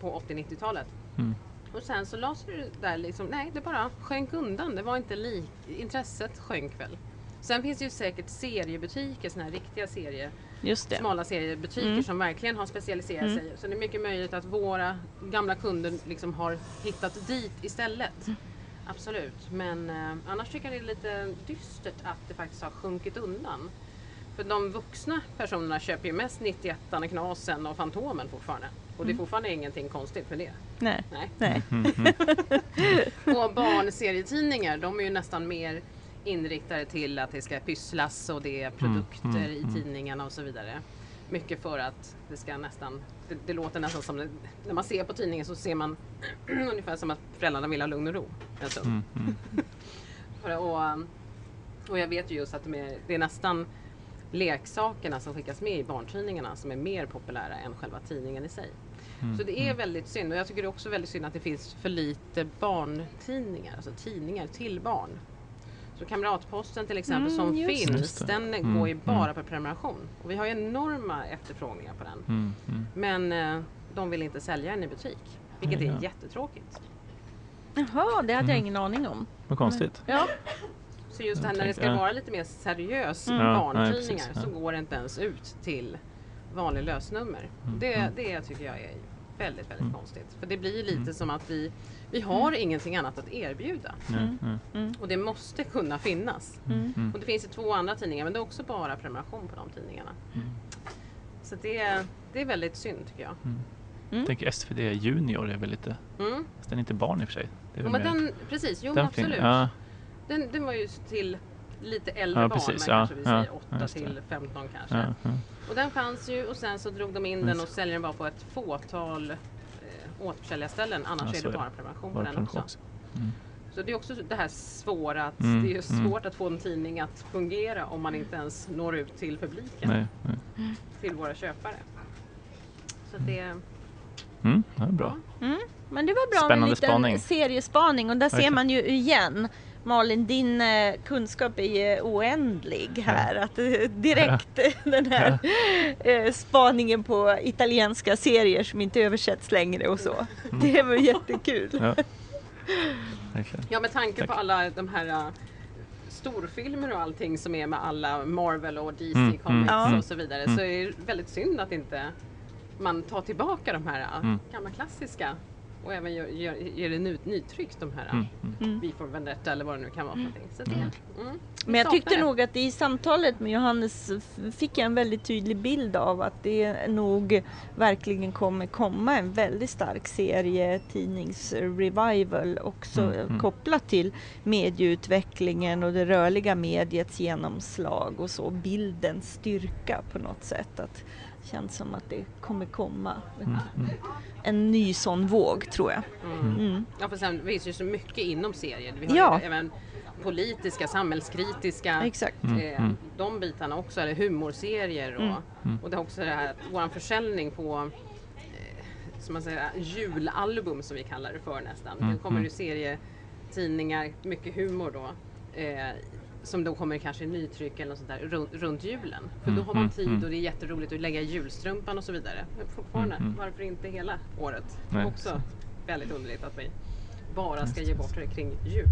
på 80-90-talet. Mm. Och sen så lades det där liksom, nej det bara sjönk undan. Det var inte lik, intresset sjönk väl. Sen finns det ju säkert seriebutiker, såna här riktiga det. smala seriebutiker Mm. som verkligen har specialiserat Mm. sig. Så det är mycket möjligt att våra gamla kunder liksom har hittat dit istället. Mm. Absolut, men eh, annars tycker jag det är lite dystert att det faktiskt har sjunkit undan. För de vuxna personerna köper ju mest 91 Knasen och Fantomen fortfarande. Och det är Mm. fortfarande ingenting konstigt för det. Nej. Nej. Nej. Mm, mm. Och barnserietidningar, de är ju nästan mer inriktade till att det ska pysslas och det är produkter mm, i mm. tidningarna och så vidare. Mycket för att det ska nästan, det, det låter nästan som, det- när man ser på tidningen så ser man ungefär som att föräldrarna vill ha lugn och ro en stund. Mm, mm. Och, och jag vet ju just att de är, det är nästan leksakerna som skickas med i barntidningarna som är mer populära än själva tidningen i sig. Mm, Så det är väldigt synd och jag tycker det är också väldigt synd att det finns för lite barntidningar, alltså tidningar till barn. Så Kamratposten till exempel Mm, som finns, den Mm, går ju bara mm. på prenumeration. Och vi har enorma efterfrågningar på den. Mm, mm. Men eh, de vill inte sälja den i butik, vilket Ja, är ja. jättetråkigt. Jaha, det hade Mm. jag ingen aning om. Vad konstigt. Ja. Så just det här när det ska ja. vara lite mer seriös Mm. Ja, barntidningar precis, så ja. går det inte ens ut till vanlig lösnummer. Mm, Det, mm. det tycker jag är väldigt, väldigt Mm. konstigt. För det blir lite Mm. som att vi, vi har ingenting annat att erbjuda. Mm. Mm. Och det måste kunna finnas. Mm. Mm. Och det finns ju två andra tidningar men det är också bara prenumeration på de tidningarna. Mm. Så det, det är väldigt synd tycker jag. Mm. Mm. Jag tänker SVT Junior är väl lite, Mm. fast den är inte barn i och för sig. Det är väl men den, precis, jo den absolut. fin- Ja, Den, den var ju till lite äldre Ja, barn, precis, men ja, kanske vi ja, säger ja, 8 just det. till 15 kanske. ja, ja. Och den fanns ju och sen så drog de in den och säljer den bara på ett fåtal återförsäljarställen. Annars Ja, är det är det. bara prenumeration på den också. också. Mm. Så det är också det här svåra att Mm, det är mm. svårt att få en tidning att fungera om man inte ens når ut till publiken, Nej, nej. till våra köpare. Så det, Mm, det är bra. Mm. Men det var bra med en Spännande liten spaning. seriespaning och där ser man ju igen Malin, din eh, kunskap är ju oändlig här. Att eh, direkt den här eh, spaningen på italienska serier som inte översätts längre och så. Det var jättekul. Ja. Verkligen. ja med tanke Tack. på alla de här storfilmer och allting som är med alla Marvel och DC Mm, Comics mm, och så vidare mm. så är det väldigt synd att inte man tar tillbaka de här Mm. gamla klassiska och även gör, gör, gör det ny, nytryckt de här Mm, mm. Mm. Vi får Vendetta eller vad det nu kan vara för någonting. Så det, Mm. mm, Men jag tyckte det. nog att i samtalet med Johannes fick jag en väldigt tydlig bild av att det nog verkligen kommer komma en väldigt stark serie tidningsrevival också Mm, mm. kopplat till medieutvecklingen och det rörliga mediets genomslag och så bildens styrka på något sätt. Att känns som att det kommer komma Mm, mm. en ny sån våg tror jag. Mm. Mm. Ja, för sen finns ju så mycket inom serier. Vi har Ja. ju även politiska, samhällskritiska, Exakt. Mm, eh, mm. de bitarna också, eller humorserier och, och det är också det här, vår försäljning på eh, som man säger, julalbum som vi kallar det för nästan. Mm, Det kommer ju serietidningar, mycket humor då. Eh, som då kommer kanske i nytryck eller något sånt där runt, runt julen. För då Mm, har man mm, tid mm. och det är jätteroligt att lägga julstrumpan och så vidare. Men fortfarande, varför inte hela året? Det Nej, är också sant. väldigt underligt att vi bara ska ge bort det kring jul.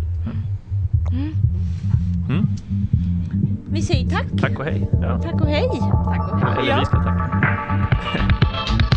Mm. Vi säger tack. Tack och hej. Ja. Tack och hej. Tack och hej! Eller Ja. vi ska tacka.